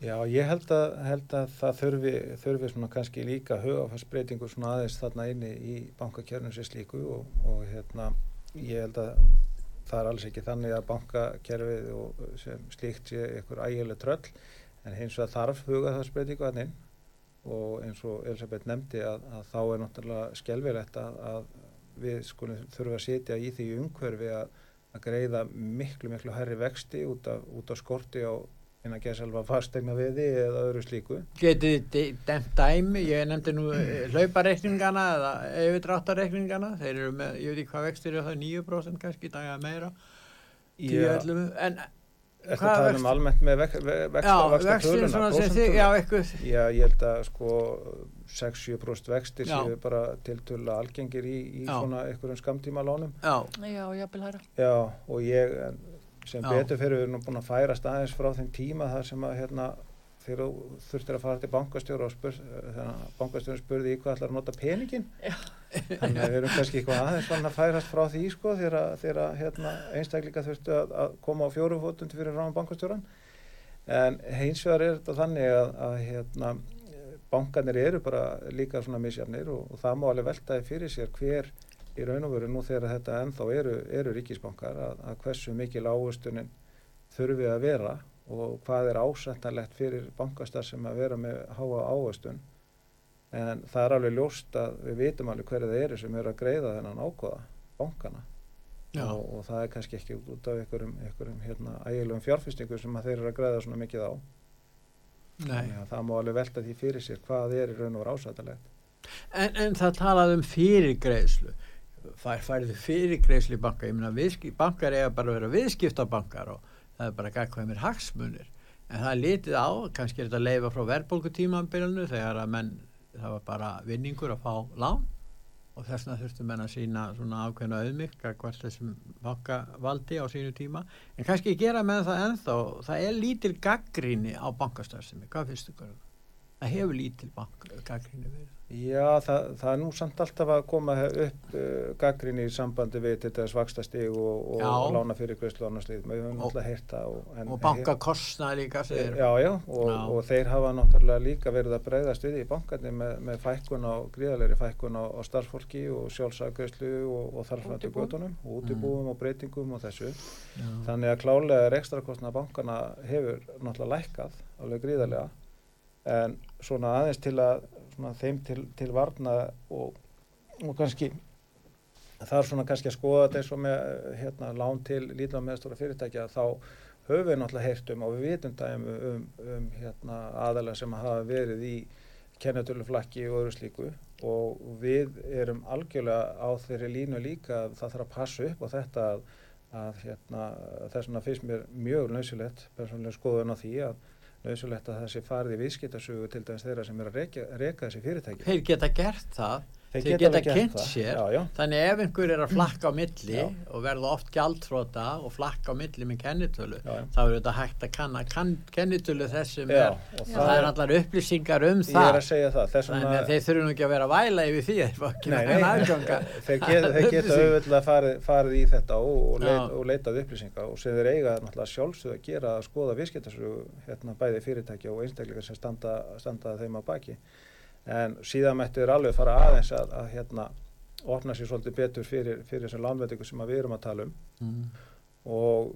Já, ég held að, held að það þurfi, þurfi svona kannski líka hugafarsbreytingu svona aðeins þarna inni í bankakjörnum sér slíku og, og hérna ég held að það er alls ekki þannig að bankakerfið og sem slíkt sé ykkur ægileg tröll en hins vegar þarf hugafarsbreytingu að inn og eins og Elisabeth nefndi að, að þá er náttúrulega skjálfilegt að, að við skulum þurfum að setja í því umhverfi að, að greiða miklu miklu herri vexti út af, út af skorti á eina gesalva fastegna viði eða öðru slíku. Getið þið demt dæmi, ég nefndi nú eh, hlaupareikningana eða yfirdráttareikningana, þeir eru með, ég veit ekki hvað vextir er það, 9% kannski, dagja meira, 10-11, en Þetta tala um almennt með vexta, töluna? Já, eitthvað. Já, ég held að sko 6-7% vextir séu bara til tölu algengir í, í svona einhverjum skamtíma lónum. Já, já, jápil hæra. Já, og ég sem já. betur fyrir við erum búin að færast aðeins frá þeim tíma þar sem að hérna þegar þú þurftir að fara til bankastjóru og spur, þannig að bankastjórun spurði í hvað ætlar að nota peningin þannig að við erum kannski eitthvað aðeins að færast frá því sko þegar hérna, einstakleika þurftu að, að koma á fjórufótund fyrir ráðan bankastjóran en hins vegar er þetta þannig að, að hérna, bankanir eru bara líka svona misjafnir og, og það má alveg veltaði fyrir sér hver í raun og veru nú þegar þetta ennþá eru, eru ríkisbankar að, að hversu mikil áhustunin þurfi að vera og hvað er ásættanlegt fyrir bankastar sem að vera með háa áhastun en það er alveg ljóst að við vitum alveg hverju það eru sem eru að greiða þennan ákvaða bankana. Og, og það er kannski ekki út af einhverjum, einhverjum hérna, ægilegum fjárfyrstingu sem þeir eru að greiða svona mikið á. Það má alveg velta því fyrir sér hvað er í raun og veru ásættanlegt. En, en það talað um fyrirgreðslu fær, færðu fyrirgreðslu í banka. Ég meina bankar eiga bara að vera viðskiptabankar og það er bara gagkvæmir hagsmunir. En það er litið á, kannski er þetta að leifa frá verðbólkutímanbyrjunu þegar að menn, það var bara vinningur að fá lán og þess vegna þurftu menn að sína svona ákveðna auðmygg hvert þessum bankavaldi á sínu tíma. En kannski gera með það ennþá. Það er lítil gaggríni á bankastarfsemi, hvað finnst þú hverju? Það hefur lítil gaggríni verið Já, það, það er nú samt alltaf að koma upp uh, gaggrinni í sambandi við þetta svakstastig og, og lána fyrir greiðslu og annars líð, við höfum alltaf heyrt það. Og, og bankakostna líka segir. Já, já, og, já, og þeir hafa náttúrulega líka verið að breyðast við í bankarni með, með fækkun á, gríðalegri fækkun á, á starfsfólki og sjálfsagreðslu og þarflandi gödunum, og útibúum mm. og breytingum og þessu. Já. Þannig að klálega er ekstra kostna bankarna hefur náttúrulega lækkað alveg gríðalega en svona aðeins til að svona, þeim til, til varna og, og kannski það er svona kannski að skoða þetta eins og með hérna, lán til lítið á meðstóra fyrirtækja þá höfum við náttúrulega heyrt um og við vitum dæmi um, um, um hérna, aðalega sem hafa verið í kennetöluflakki og öðru slíku. Og við erum algjörlega á þeirri línu líka að það þarf að passa upp á þetta að, að hérna, þess vegna finnst mér mjög nöysilegt persónulega skoðun á því að nöðsulegt að það sé farið í viðskiptasögu til dæmis þeirra sem er að reyka, þessi fyrirtæki. Þeir geta gert það, þeir, geta, geta kynnt sér, já, já. þannig ef einhver er að flakka á milli já. og verða oft gjaldtróta og flakka á milli með kennitölu, þá er þetta hægt að kanna kann, kennitölu þessum er, og það er allar upplýsingar um það. Það. Þannig að þeir þurfum ekki að vera væla yfir því að þeir geta auðvitað farið, farið í þetta og, og, leit, og leitað upplýsingar og sem þeir eiga sjálfsögð að gera að skoða viðskiptasögu hérna, bæði fyrirtækja og einstakleika sem standa, standa þeim á baki en síðan mættu þér alveg fara aðeins að, að hérna opna sér svolítið betur fyrir, fyrir þessum lánveitingu sem við erum að tala um mm. og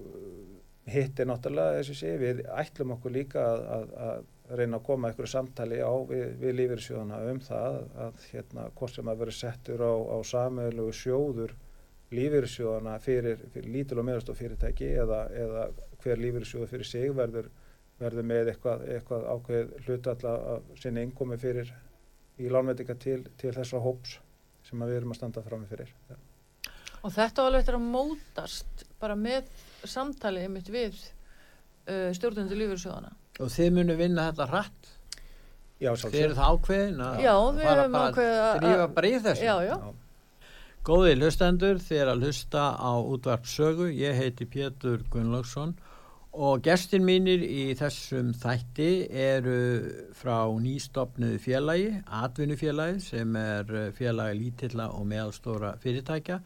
hitt er náttúrulega þessi sé, við ætlum okkur líka að, að, að reyna að koma einhverju samtali á við, við lífyrirsjóðana um það að hérna hvort sem að vera settur á, á samöðlu sjóður lífyrirsjóðana fyrir, fyrir lítil og meðastof fyrirtæki eða, eða hver lífyrirsjóðu fyrir sig verður, verður með eitthvað, eitthvað ákveð hlutalla sinni innkomi fyrir í lánveitinga til, til þessar hóps sem við erum að standa fram með fyrir. Ja. Og þetta var alveg eftir að mótast bara með samtalið mitt við uh, stjórnundu lífursjóðana. Og þið munu vinna þetta hratt? Já, svolítið. Þið eru það ákveðin að já, fara bara að drífa bara í þessu? Já, já. Góði hlustendur, þið er að hlusta á útvarp sögu. Ég heiti Pétur Gunnlaugsson og gestin mínir í þessum þætti eru frá nýstopnuðu félagi, atvinnufélagi sem er eh, félagi lítilla og meðalstóra fyrirtækja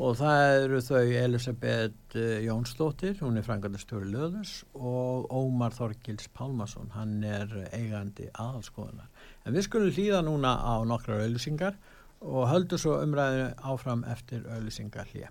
og það eru þau Elisabeth eh, Jónsdóttir, hún er frangatastjóri Löðus og Ómar Þorgils Pálmarsson, hann er eigandi aðhalskoðunar. En við skulum hlýða núna á nokkrar auðlusingar og höldum svo umræðinu áfram eftir auðlusingar hlýja.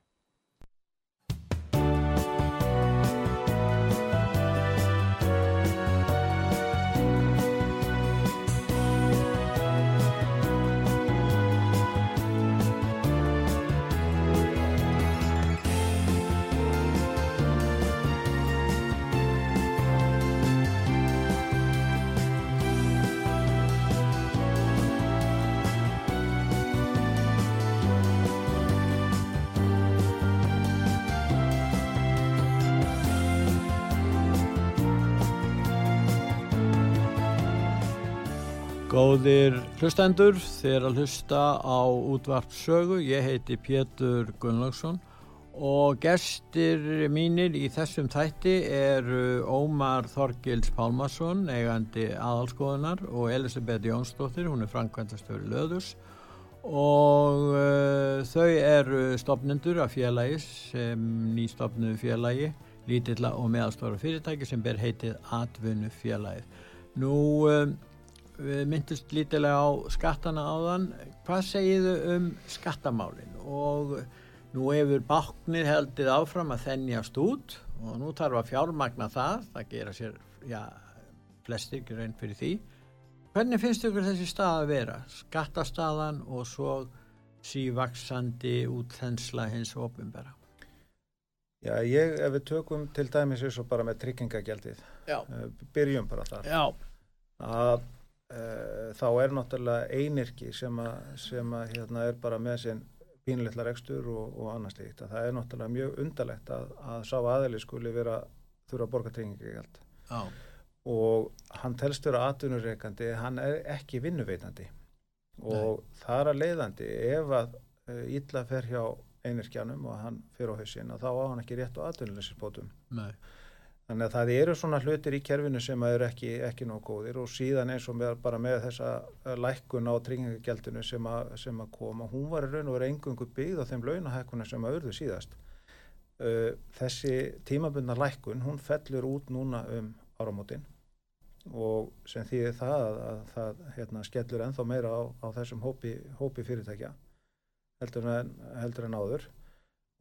Góðir hlustendur, þeir að hlusta á útvarpsögu, ég heiti Pétur Gunnlaugsson og gestir mínir í þessum þætti eru Ómar Þorgils Pálmarsson, eigandi aðalskoðunar og Elisabeth Jónsdóttir, hún er framkvæmtastöru löðus og uh, þau eru stopnendur af félagi sem nýstopnuðu félagi, lítilla og meðalstóra fyrirtæki sem ber heitið Atvinnu félagið. Nú... Um, við myndist lítilega á skattana áðan. Hvað segiðu um skattamálin? Og nú hefur báknir heldið áfram að þennjast út og nú þarf að fjármagna það. Það gera sér, já, flestir raun fyrir því. Hvernig finnst ykkur þessi stað að vera? Skattastadan og svo sívaksandi útþensla hins ofinbera Já, ég, ef við tökum til dæmis eins og bara með tryggingagjaldið, uh, byrjum bara þar. Að Eh, þá er náttúrulega einirki sem að, sem að hérna er bara með sinn pínleitlar ekstur og, og annars líkt. Það er náttúrulega mjög undarlegt að, að sá aðeli skuli vera þurfa að borga treyningi og hann telstur að atvinnureikandi, hann er ekki vinnuveitandi og Nei. það er að leiðandi ef að ítla eh, fer hjá einirkjanum og hann fer á hausin þá á hann ekki rétt á atvinnulegisbótum. Nei. Þannig að það eru svona hlutir í kerfinu sem eru ekki, ekki nóg góðir og síðan eins og með, bara með þessa lækkun á tryggingagjaldinu sem, sem að koma, hún var raun og verið engungu byggð á þeim launahækkunum sem að urðu síðast. Uh, þessi tímabundna lækkun, hún fellur út núna um áramótin og sem þýðir það að, að það hérna, skellur enþá meira á, á þessum hópi, hópi fyrirtækja heldur en, heldur en áður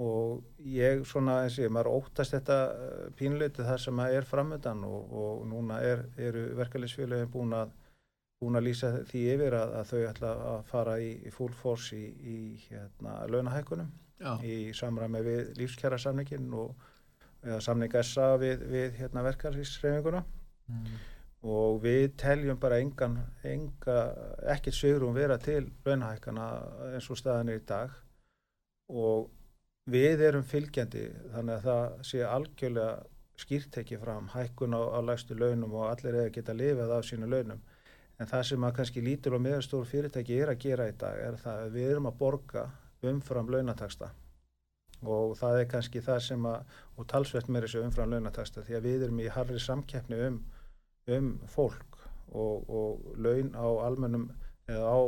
og ég svona eins og ég, maður óttast þetta eh, pínleiti þar sem að er framöndan og, og núna er, eru verkefliðsfélagin búin að, búin að lýsa því yfir að, að þau ætla að fara í, í full force í, í hérna, launahækunum Já. í samræmi við lífskjara samningin og samning SA við, við hérna, verkefliðsreifinguna mm. og við teljum bara engan, enga, ekkert sögurum vera til launahækana eins og staðan er í dag og við erum fylgjandi þannig að það sé algjörlega skýrtekið fram hækkun á, á lægstu launum og allir eða geta lifað af sínu launum. En það sem að kannski lítur og meðstór fyrirtæki er að gera í dag er það að við erum að borga umfram launataksta og það er kannski það sem að og talsvert með þessu umfram launataksta því að við erum í harri samkeppni um, um fólk og, og laun á almennum eða á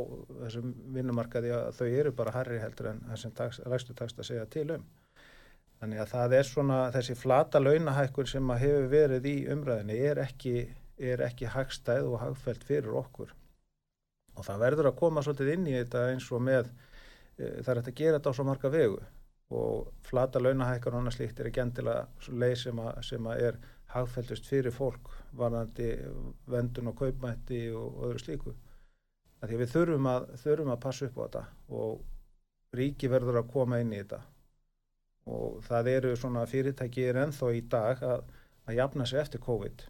þessum vinnumarkaði að þau eru bara harri heldur en þessum ræstu takst að segja til um. Þannig að það er svona þessi flata launahækkun sem að hefur verið í umræðinni er ekki, er ekki hagstæð og hagfælt fyrir okkur. Og það verður að koma svolítið inn í þetta eins og með, e, það er að gera þetta á svo marga vegu og flata launahækkun og annars líkt er ekki endilega leið sem að, sem að er hagfæltust fyrir fólk varðandi vendun og kaupmætti og öðru slíku því við þurfum að, þurfum að passa upp á þetta og ríki verður að koma inn í þetta. Og það eru svona fyrirtæki er enþá í dag að, að jafna sig eftir COVID.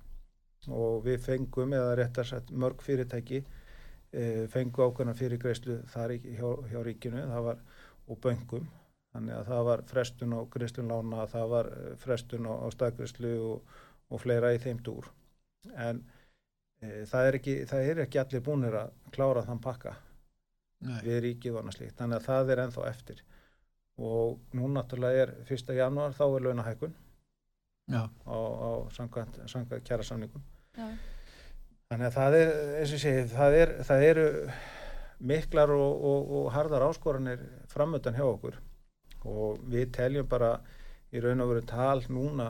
Og við fengum eða réttar sett mörg fyrirtæki e, fengu ákveðna fyrirgreyslu þar hjá, hjá ríkinu. Var og böngum þannig að það var frestun á greiðslunlána það var eh, frestun á, á staðgreyslu og, og fleira í þeim dúr. En það, er ekki, það er ekki allir búinir að klára þann pakka Nei. við ríkið og annað slíkt þannig að það er ennþá eftir og nú náttúrulega er 1. janúar þá er launahækun Já, á, á samkvæmt, samkvæmt kjæra samningum Já. þannig að það er eins og segi, það, er, það eru miklar og, og, og harðar áskoranir framöndan hjá okkur og við teljum bara í raun og veru tal núna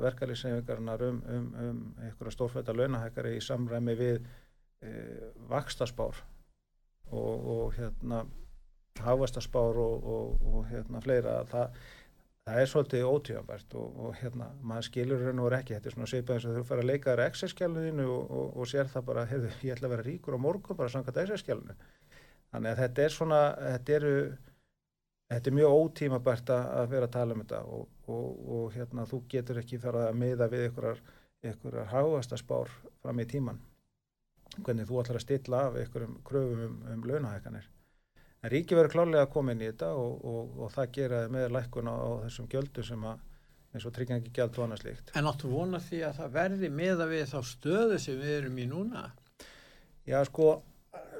verkalýssefingarnar um, um, um einhverja stórfætta launahækari í samræmi við e, vakstaspár og, og hérna hafvastaspár og, og, og hérna fleira það, það er svolítið ótíðanbært og, hérna maður skilur raun og veru ekki, þetta er svona svipað eins og þú fara að leika þér Excel-skjáluninu og sér það bara, heyrðu, ég ætla að vera ríkur á morgun bara samkvæmt Excel-skjálunu þannig að þetta er svona, þetta eru þetta er mjög ótímabært að vera að tala um þetta og, og, og hérna þú getur ekki fara að miða við einhverjar, einhverjar háastaspár fram í tíman hvernig þú ætlar að stilla af einhverjum kröfum um, um launahækanir en ríki verður klálega að koma inn í þetta og, og það geraði með lækkun á, þessum gjöldum sem að eins og tryggangi gjald og annað slíkt. En áttu vona því að það verði meða við þá stöðu sem við erum í núna? Já sko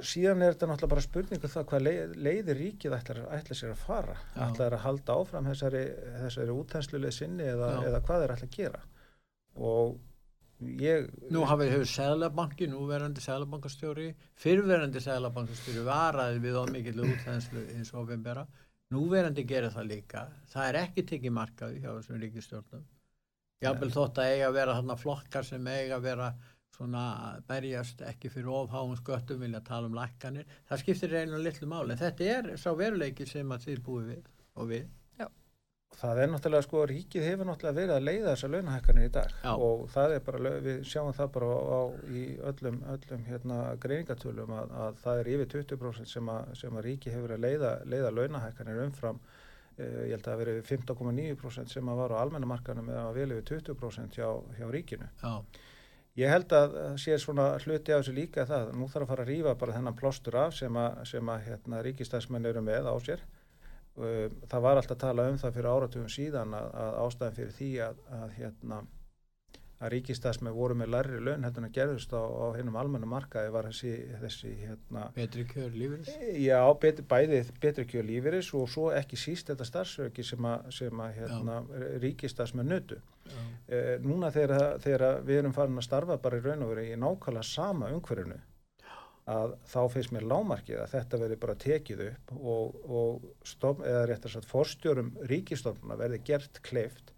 síðan er þetta náttúrulega bara spurningu það hvað leið, leiðir ríkið ætlar, ætlar sér að fara Já. ætlar að halda áfram þessari, þessari útænsluleg sinni eða, eða hvað er ætlar að gera og ég Nú hafið hefur Sælabanki, núverandi Sælabankastjóri, fyrverandi Sælabankastjóri varaði við ómikill útþenslu eins og ofinbera. Núverandi gerir það líka. Það er ekki tekið markaði hjá þessum ríkistjórnum. Jábel þótt að eiga að vera þarna flokkar sem eiga að vera svona berjast ekki fyrir ofháum sköttum vilja tala um lækkanir. Það skiptir einu litlu máli. En þetta er sá veruleiki sem að þið búið við og við. það er náttúrulega sko ríkið hefur náttúrulega verið að leiða þessar launahækkanir í dag Já. og það er bara, við sjáum það bara á, á í öllum, öllum hérna greiningatölum að, að það er yfir 20% sem að, sem að ríkið hefur að leiða, leiða launahækkanir umfram eh, ég held að það hafi verið 15,9% sem að var á almennamarkanum eða vel yfir 20% hjá, hjá ríkinu Já, Ég held að sé svona hluti á þessu líka það, nú þarf að fara að rífa bara þennan plástur af sem að, sem að hérna, ríkistæðsmenn eru með á sér. Það var alltaf að tala um það fyrir áratugum síðan að, að ástæðan fyrir því að, að, hérna, að ríkistæðsmenn voru með lærri laun heldur en að gerðust á, á hennum almennu markaði var þessi, þessi hérna, betri kjör lífris. Já, bet, bæði betri kjör lífeyris og svo ekki síst þetta starfsöki sem að, sem að hérna, ríkistæðsmenn nötu. Eh, núna þegar, þegar við erum farin að starfa bara í raun og veru í nákvæmlega sama umhverfinu að þá finnst mér lámarkið að þetta verði bara tekið upp og, og stofn, eða réttar sagt forstjórum ríkistofnuna verði gert kleift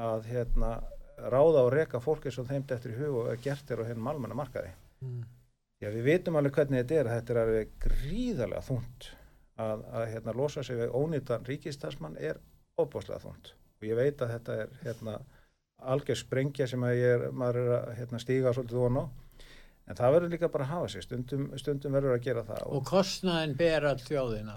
að hérna ráða og reka fólki sem þeim eftir í hug og er gert er á hennum almenna markaði. Mm. Já, við vitum alveg hvernig þetta er, þetta er alveg gríðarlega þungt að, að hérna, losa sig við ónýttan ríkistarsmann er óbúslega þungt og ég veit að þetta er hérna, algjör sprengja sem er, maður er að hérna, stíga svolítið von á en það verður líka bara að hafa sig, stundum, stundum verður að gera það Og kostnaðin ber all þjóðina.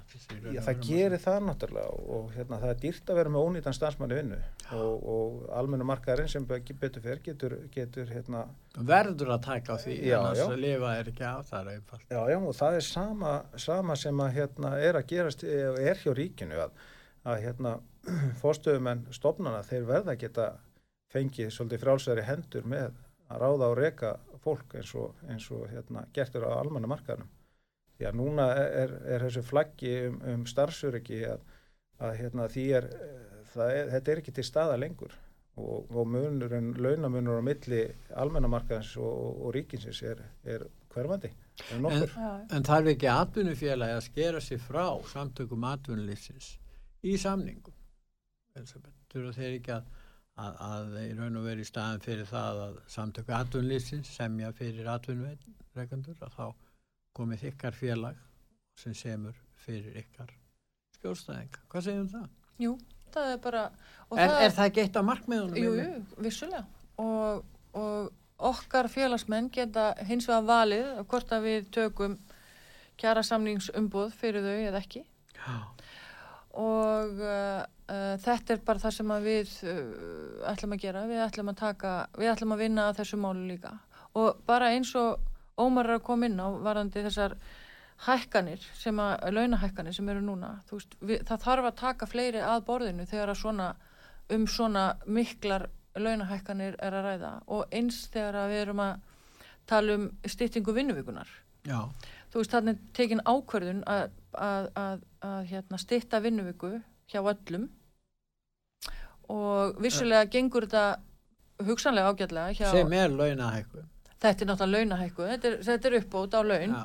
Já, það gerir það náttúrulega og hérna, það er dýrt að vera með ónýtan starfsmanni vinnu og, og almennu markaðurinn sem betur fer getur, getur hérna, Verður að taka því, Já, annars já. að lifa er ekki á það. Já, já, og það er sama, sama sem að hérna er að gerast, eh, er hjá ríkinu að, að hérna fórstöðumenn stofnana, þeir verða að geta fengið svolítið frálsæri hendur með að ráða og reka fólk eins og, eins og hérna gertur á almanna markaðnum. Já, núna er, er þessu flaggi um, um starfsöryggi að, að hérna því er, það er, þetta er ekki til staða lengur og, og munurinn, launamunur á milli almennamarkaðins og, og ríkinsins er, er hverfandi. Er nokkur. Já, En þarf ekki atvinnufélagi að skera sig frá samtökum atvinnulífsins í samningum? Þurfa þeir ekki að, að, að í raun og veru í staðin fyrir það að samtöku atvinnulífsins semja fyrir atvinnureikandur að þá komið ykkar félag sem semur fyrir ykkar skjólstæðinga. Hvað segjum það? jú, það er bara Er, er það eitt af markmiðunum? Jú, jú, vissulega og, og okkar félagsmenn geta hins vegar valið hvort að við tökum kjara samningsumboð fyrir þau eða ekki Já, og uh, uh, þetta er bara það sem við uh, ætlum að gera, við ætlum að taka, við ætlum að vinna að þessu málu líka. Og bara eins og Ómar er að koma inn á varandi þessar hækkanir sem að, launahækkanir sem eru núna, þú veist, við, það þarf að taka fleiri að borðinu þegar að svona, um svona miklar launahækkanir er að ræða. Og eins þegar að við erum að tala um styttingu vinnuvíkunar. Já, Þú veist, þannig tekin ákverðun að, að, að, að hérna, stytta vinnuvíku hjá öllum og vissulega gengur þetta hugsanlega ágætlega hjá, sem er launahækkun. þetta er náttúrulega launahækku, þetta er, þetta er uppbót á laun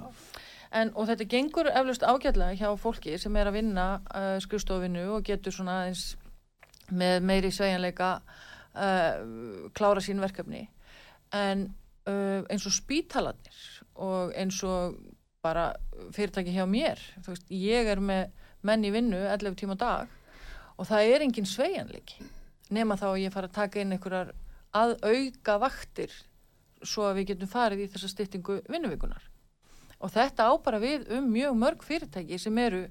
En, og þetta gengur eflust ágætlega hjá fólki sem er að vinna uh, skrifstofinu og getur svona aðeins með meiri sveigjanleika uh, klára sín verkefni. En uh, eins og spítalarnir og eins og bara fyrirtæki hjá mér, veist, ég er með menn í vinnu 11 tíma dag og það er engin sveigjanleiki nema þá að ég fara að taka inn einhverjar að auka vaktir svo að við getum farið í þessa styttingu vinnuvíkunar og þetta á bara við um mjög mörg fyrirtæki sem eru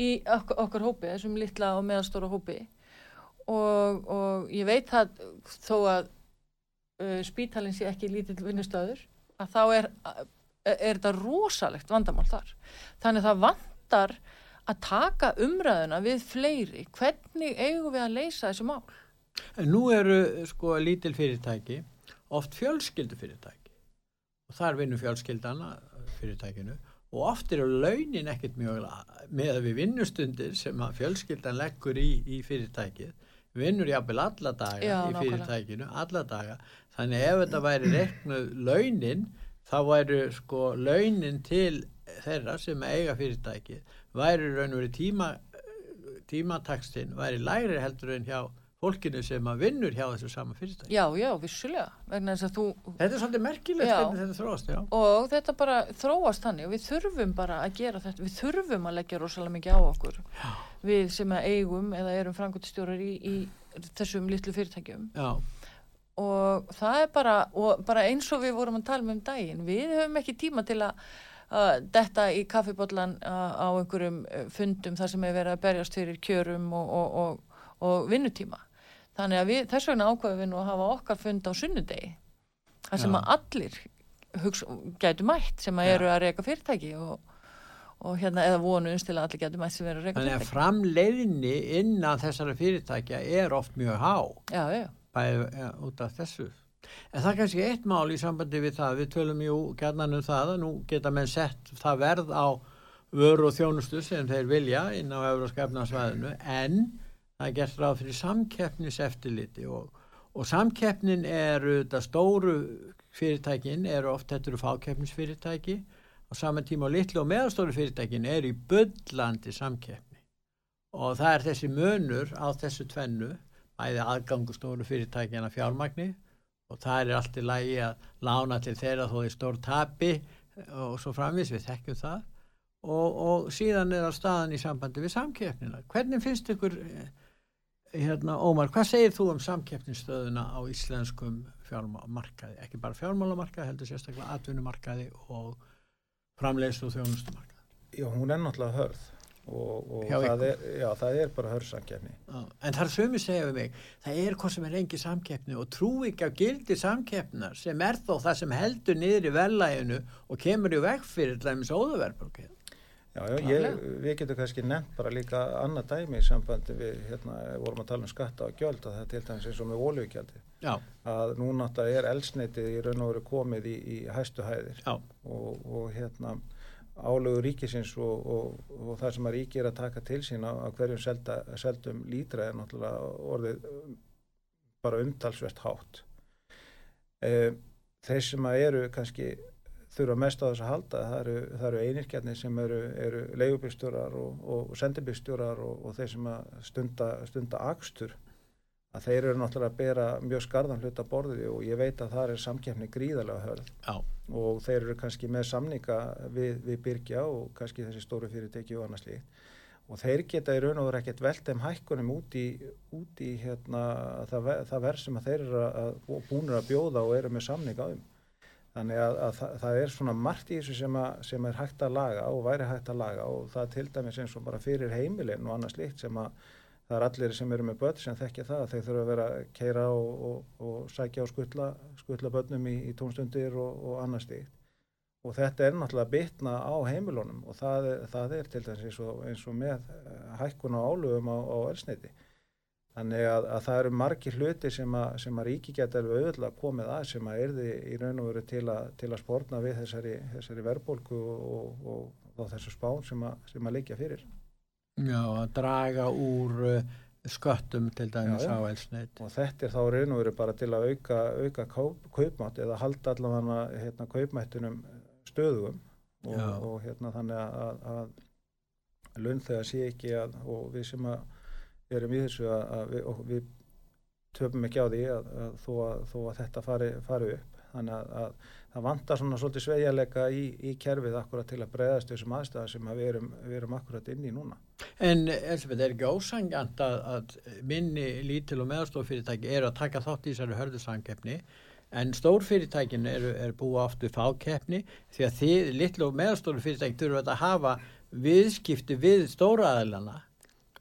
í okkar, okkar hópi, þessum litla og meðalstóra hópi. Og, og ég veit það þó að uh, spítalinn sé ekki lítill vinnustöður að þá er, er þetta rosalegt vandamál þar. Þannig það vantar að taka umræðuna við fleiri. Hvernig eigum við að leysa þessu mál? En nú eru sko lítil fyrirtæki oft fjölskyldu fyrirtæki. Og þar vinnur fjölskyldana fyrirtækinu. Og oft eru launin ekkert mjög með að við vinnustundir sem að fjölskyldan leggur í, í fyrirtækið. Vinnur jafnvel alla daga Já, í fyrirtækinu, alla daga. Þannig ef þetta væri reiknuð launin þá væru sko launin til þeirra sem eiga fyrirtækið væri raun og verið tíma tímatakstinn væri lægri heldur en hjá fólkinu sem að vinnur hjá þessu sama fyrirtæki. já, já, vissulega þú Þetta er svolítið merkilegt hvernig þetta þróast, já. og þetta bara þróast þannig og við þurfum bara að gera þetta við þurfum að leggja rosalega mikið á okkur Já. við sem að eigum eða erum frangotistjórar í, í þessum litlu fyrirtækjum Já, og það er bara og bara eins og við vorum að tala um um daginn við höfum ekki tíma til að detta í kaffibotlan uh, á einhverjum uh, fundum þar sem er verið að berjast fyrir kjörum og, og, og, og vinnutíma þannig að við, þess vegna ákveðum við nú að hafa okkar fund á sunnudegi þar sem Já. að allir hugsa, gætu mætt sem að Já. eru að reyka fyrirtæki og, og hérna eða vonu til að allir gætu mætt sem eru að reyka þannig að fyrirtæki framleiðinni innan þessara fyrirtækja er oft mjög há, já, já, bæði ja, út af þessu. En það er kannski eitt mál í sambandi við það, við tölum jú gætnan um það að nú geta menn sett það verð á vöru og þjónustu sem þeir vilja inn á Európska efnarsvæðinu en það er gert ráð fyrir samkeppniseftiliti og, og samkeppnin eru þetta stóru fyrirtækin eru oft þetta eru fákeppnisfyrirtæki. Á saman tíma og litlu og meðastóru fyrirtækin eru í bullandi samkeppni. Og það er þessi munur á þessu tvennu bæði aðgangu stóru fyrirtækjana fjármagni og það er allt í lagi að lána til þeirra þó í stór tapi og svo framvis við þekkjum það. Og, og síðan er það staðan í sambandi við samkeppnina. Hvernig finnst ykkur eh, hérna, Ómar, hvað segir þú um samkeppnistöðuna á íslenskum fjármálamarkaði, ekki bara fjármálamarkaði heldur sérstaklega atvinnumarkaði og framleiðslu og þjónustumarkaði. Já, hún er náttúrulega hörð og, og það, er, já, það er bara hörðsamkefni. Já, en það er sömu segja við mig, það er hvað sem er engi samkeppni og trú ekki á gildi samkeppnar sem er þó það sem heldur niður í verðlæginu og kemur í veg fyrir. Já, já, ég, við getum kannski nefnt bara líka annað dæmi í sambandi við, hérna, vorum að tala um skatta og gjöld og það er til dæmis eins og með ólíugjaldi Já, að nú náttúrulega er elsneitið í raun og veru komið í, í hæstu hæðir. Og, og hérna álögu ríkisins og, og, og það sem að ríki er að taka til sín á, hverjum selda, seldum lítra er náttúrulega orðið bara umtalsvert hátt. E, þeir sem að eru kannski þurfa mest á þess að halda, það eru, eru einirkjarnir sem eru, eru leigubýrstjórar og, og sendibýrstjórar og, þeir sem að stunda, stunda akstur að þeir eru náttúrulega að bera mjög skarðan hluta borðið og ég veit að það er samkeppni gríðarlega hörð já, og þeir eru kannski með samninga við, við Byrkja og kannski þessi stóru fyrirteki og annars líkt og þeir geta í raun og veru ekkert velt þeim hækkunum út í, út í hérna, það, það verð sem þeir eru að, búinir að bjóða og eru með samninga um Þannig að, að það, það er svona margt í þessu sem, að, sem er hægt að laga og væri hægt að laga. Og það til dæmis eins og bara fyrir heimilin og annað slíkt sem að það er allir sem eru með börn sem þekkja það að þeir þurfa að vera að keira og, og, og sækja og skutla, skutla börnum í, í tónstundir og, og annað slíkt. Og þetta er náttúrulega bitna á heimilunum og það, það er til dæmis eins og, eins og með eh, hækkun á álugum á, á elsneiti. Þannig að, að það eru margir hluti sem að, sem að ríki geta alveg auðvitað komið að sem að erði í raun og veru til að, til að spórna við þessari, þessari verðbólku og, og, og þessu spán sem að, sem leikja fyrir. Já, að draga úr uh, sköttum til dæmis Já, já. á elsneit. Og þetta er þá raun og veru bara til að auka, auka kaup, kaupmátt eða halda allavega hérna, kaupmættunum stöðugum og, og hérna þannig að, að launþega sé ekki að og við sem að erum í þessu að, að við, við töfum ekki á því að, að, þó, að þó að þetta fari, fari upp þannig að, að það vantar svona svolítið sveigjarleika í, í kerfið akkurat til að breyðast þessum aðstæða sem að við erum, við erum akkurat inn í núna. En Elisabeth, er ekki ósangjant að, að minni lítil og meðstofyrirtæki eru að taka þátt í þessari hörðusamkeppni en stórfyrirtækin eru, eru búið við fákeppni því að þið, litlu og meðstofyrirtæki þurfa að hafa viðskipti við stóraðalana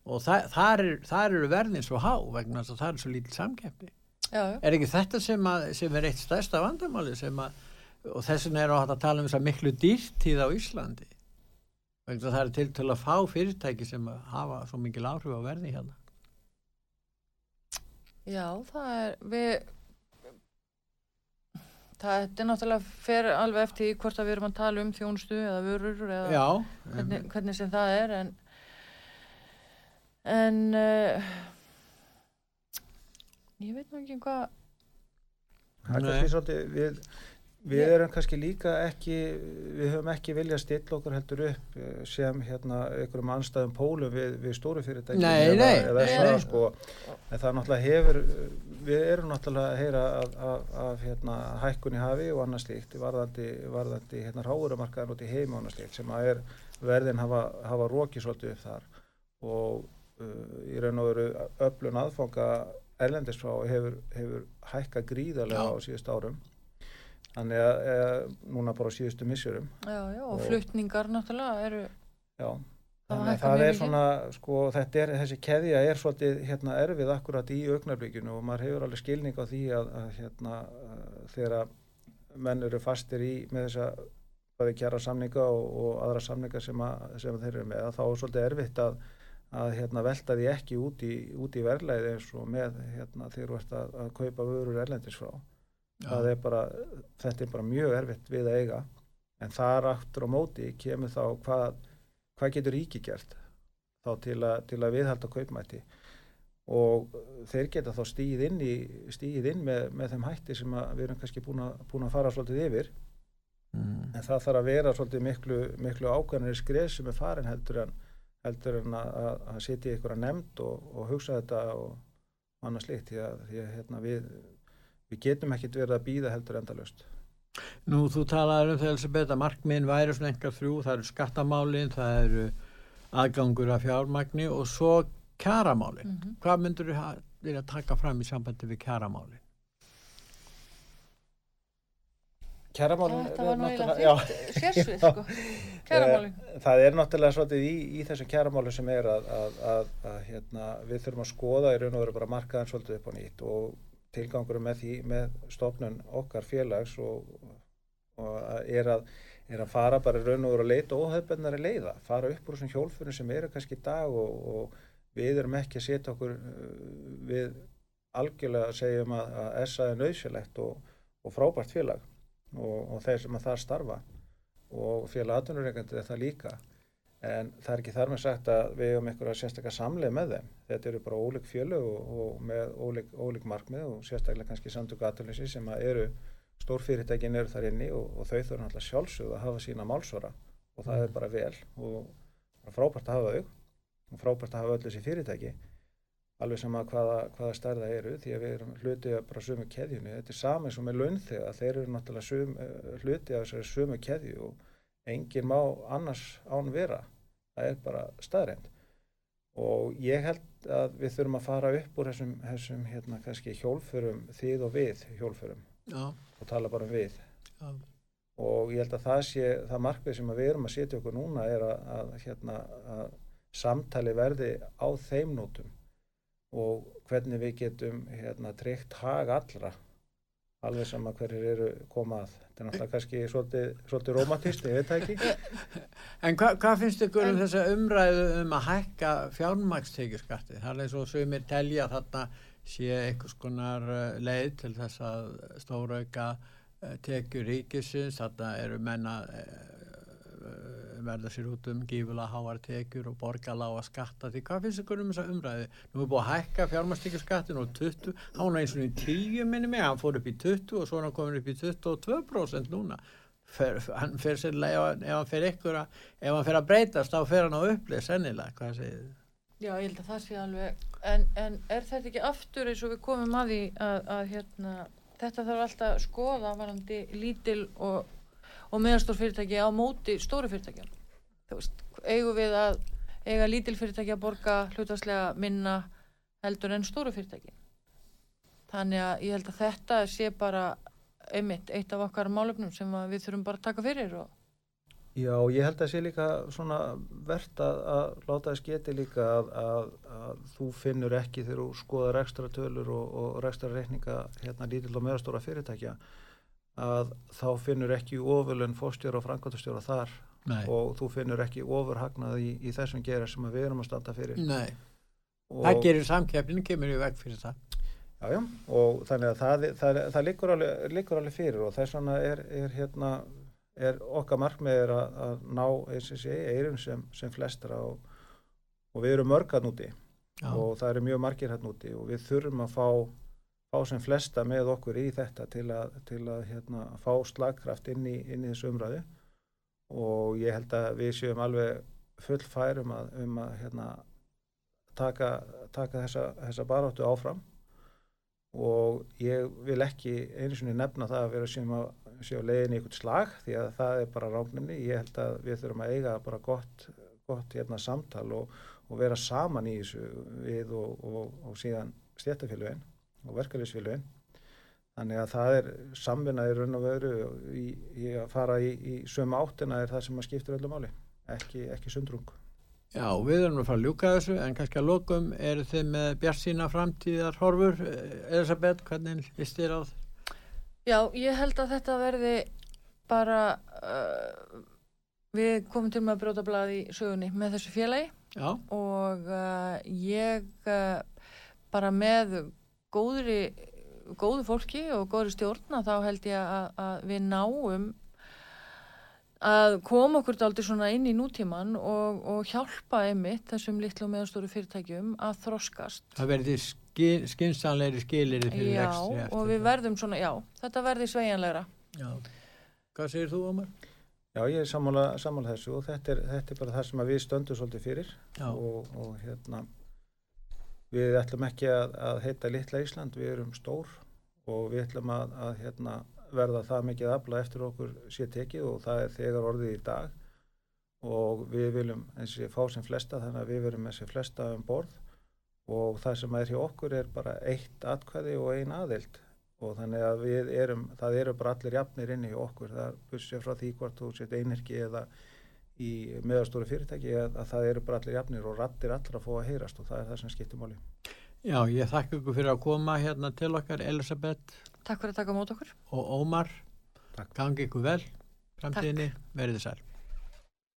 og þa þar, er, þar eru verðin svo há vegna þess að það er svo lítil samkeppni. Já, já. Er ekki þetta sem, að, sem er eitt stærsta vandamáli sem að, og þess vegna er átt að tala um þess að miklu dýrtíð á Íslandi að það er til til að fá fyrirtæki sem hafa svo mikil áhrif á verði hérna. Já, það er, við, það er náttúrulega fer alveg eftir hvort að við erum að tala um þjónustu eða vörur eða Já, hvernig, hvernig sem það er en, en uh, ég veit nú ekki hvað, Það er kannski svolítið, við, við Ég- erum kannski líka ekki, við höfum ekki viljað stilla okkur heldur upp eh, sem hérna einhverjum anstæðum pólum við, við stóru fyrirtæki Nei, eða, nei, eða nei, svona nei. sko, en það náttúrulega hefur, við erum náttúrulega að heyra af, af, af hérna hækkun í hafi og annað slíkt, varðandi, varðandi hérna ráðurumarkaðan út í heimi og annað slíkt sem að er verðin hafa, hafa rókið svolítið upp þar. Og uh, í raun og veru öflun aðfanga erlendis frá hefur, hefur hækkað gríðarlega Já. á síðust árum þannig að e, núna bara á síðustu missurum og Og- flutningar náttúrulega eru, já Það þannig að það er mikið. svona sko þetta er, þessi keðja er svolítið hérna erfið akkurat í augnablikinu og maður hefur alveg skilning á því að, að hérna þegar menn eru fastir í með þessa bæði kjara samninga og, og aðra samninga sem, að, sem þeir eru með að þá er svolítið erfitt að, að hérna, velta því ekki út í, út í verðlæði eins og með hérna, þegar þú ert að, að kaupa vörur erlendis frá. Er bara, þetta er bara mjög erfitt við að eiga. En þar aftur á móti kemur þá hvað, hvað getur ríki gert þá til að, til að viðhalda kaupmætti? Og þeir geta þá stíð inn, í, stíð inn með, með þeim hætti sem við erum kannski búin að, búin að fara svolítið yfir. Mm. en það þarf að vera svolítið miklu, miklu ákvæmlega skref sem er farin heldur en, heldur en að, að, að setja í einhverja nefnd og, og hugsa þetta og annað slíkt því að, því að hérna, við, við getum ekkit verið að býða heldur endalaust. Nú, þú talaður um Elisabeth að markmiðin væri svona engar þrjú, það eru skattamálin, það eru aðgangur af fjármagni og svo kjaramálin. mm Hvað myndur þú vilja taka fram í sambandi við kjaramálin? Kæramálin þetta var já, þitt sérsvið, sko, kæramálin. Eh, Það er náttúrulega svolítið í, í þessum kæramálu sem er að, að, að, að hérna, við þurfum að skoða í raun og veru bara markaðan svolítið upp á nýtt og tilgangurum með því með stofnun okkar félags og, og að er, að, er að fara bara í raun og veru að leita óhefbennari leiða, fara upp úr þessum hjólfurinn sem eru kannski í dag og, og við erum ekki að setja okkur uh, við algjörlega að segjum að, að SA er nöðsynlegt og, og frábært félag og, og þeir sem að það starfa og félag atvinnureikandi er það líka. En það er ekki þar með sagt að við hefum einhverja sérstaklega samleið með þeim. Þetta eru bara ólík fjölu og, og með ólík, ólík markmið og sérstaklega kannski samtöku atvinnuleysi sem að eru stórfyrirtækin eru þar inni og, og þau þurfa náttúrulega sjálfsögðu að hafa sína málsvara og það er bara vel og frábært að hafa þau og frábært að hafa öll þessi fyrirtæki alveg sama hvaða, hvaða stærða eru því að við erum hluti af bara sömu keðjunni. Þetta er sami sem er launþega þeir eru náttúrulega sum, eh, hluti af þessari sömu keðju og enginn má annars án vera. Það er bara staðreind og ég held að við þurfum að fara upp úr þessum, þessum hérna hjólfurum þið og við hjólfurum Já, og tala bara um við. Já. og ég held að það sé það markmið sem við erum að setja okkur núna er að, að, hérna, að samtali verði á þeim nótum og hvernig við getum hérna, tryggt hag allra. Alveg sama hverjir eru komað þetta er náttúrulega kannski svolítið, svolítið romantist, ég veit það ekki. En hva, hvað finnst ykkur um þessa umræðu um að hækka fjármagstekjurskatti? Það er eins og sumir telja þarna sé einhvers konar uh, leið til þess að stórauka uh, tekjur ríkisins, þarna eru menna verða sér út um gífulega háar tekjur og borga lága skatta. Því hvað finnst ykkur um þessa umræði nú er búið að hækka fjármastekjurskattin og 20, hann var eins og í 10 minni mig. Hann fór upp í 20 og svo hann komin upp í 22% núna. Fer, hann fer sérlega ef hann fer ykkur að ef hann fer að breytast þá fer hann á upplið sennilega, hvað segir þið? Já, ég held að það sé alveg, en, en er þetta ekki aftur eins og við komum að því að, að hérna, þetta þarf alltaf að skoða varandi lítil og, og meðastór fyrirtæki á móti stóru veist, eigum við að eiga lítil fyrirtæki að borga hlutastlega minna heldur en stóru fyrirtæki. Þannig að ég held að þetta sé bara einmitt eitt af okkar málefnum sem við þurfum bara að taka fyrir og Já, ég held að það sé líka svona verðt að, að láta þess geti líka að, að, að þú finnur ekki þegar þú skoðar ekstra tölur og, og ekstra reikninga hérna lítill og meðastóra fyrirtækja að þá finnur ekki ofurlun fórstjóra og frangvöldastjóra þar Nei. og þú finnur ekki ofurhagnað í, í þessum gera sem við erum að standa fyrir Nei, og, það gerir samkeppnin, kemur í veg fyrir það Já, já, og þannig að það, það, það liggur, alveg, liggur alveg fyrir og þess vegna er, er hérna er okkar markmið er að, að ná eins og sé eirum sem, sem flestra og, og við erum mörg hann úti Já. og það eru mjög margir hann úti og við þurfum að fá, fá sem flesta með okkur í þetta til að, til að hérna, fá slagkraft inn í, inn í þessu umræðu. Og ég held að við séum alveg full færum að, um að hérna, taka, taka þessa, þessa baráttu áfram. Og ég vil ekki einu sinni nefna það að vera sem að sé á leiðin í eitthvað slag því að það er bara rákninni. Ég held að við þurfum að eiga bara gott, gott hérna, samtal og, og vera saman í þessu við og, og, og síðan stjættafélugin og verkefliðsfélugin. Þannig að það er samvinnaði raun og veru í, í að fara í, í sömu áttina er það sem að skiptir öllu máli, ekki, ekki sundrung. Já, við erum að fara að ljúka þessu en kannski að lokum eru þið með bjart sína framtíðar horfur Elisabeth, hvernig vist á það? Já, ég held að þetta verði bara uh, við komum til með að bróta blað í sögunni með þessu félagi Já, og uh, ég uh, bara með góðri góðu fólki og góðri stjórna þá held ég að, að við náum að koma okkur aldrei svona inn í nútíman og, og hjálpa einmitt þessum litlu og meðastóru fyrirtækjum að þroskast það verði skil, skinsanleiri skilir fyrir Já, rekstri eftir og við það. verðum svona, já, þetta verði sveigjanlegra Já, hvað segir þú, Ómar? Já, ég er sammála, sammála þessu og þetta er, þetta er bara það sem að við stöndum svolítið fyrir Já, og, og hérna við ætlum ekki að, að heita litla Ísland, við erum stór og við ætlum að, að hérna, verða það mikið afla eftir okkur sé tekið og það er þegar orðið í dag. Og við viljum eins og ég fá sem flesta þannig að við verum með sem flesta um borð og það sem er hjá okkur er bara eitt atkvæði og ein aðild. Og þannig að við erum, það eru bara allir jafnir inni hjá okkur, það bussið frá því hvort þú sett einirki eða í meðastóru fyrirtæki að, að það eru bara allir jafnir og rattir allra að fá að heyrast og það er það sem skiptir máli. Já ég þakka ykkur fyrir að koma hérna til okkar Elisabeth Takk fyrir að taka mót okkur og Ómar Takk. gangi ykkur vel framtíðinni, verið þið sæl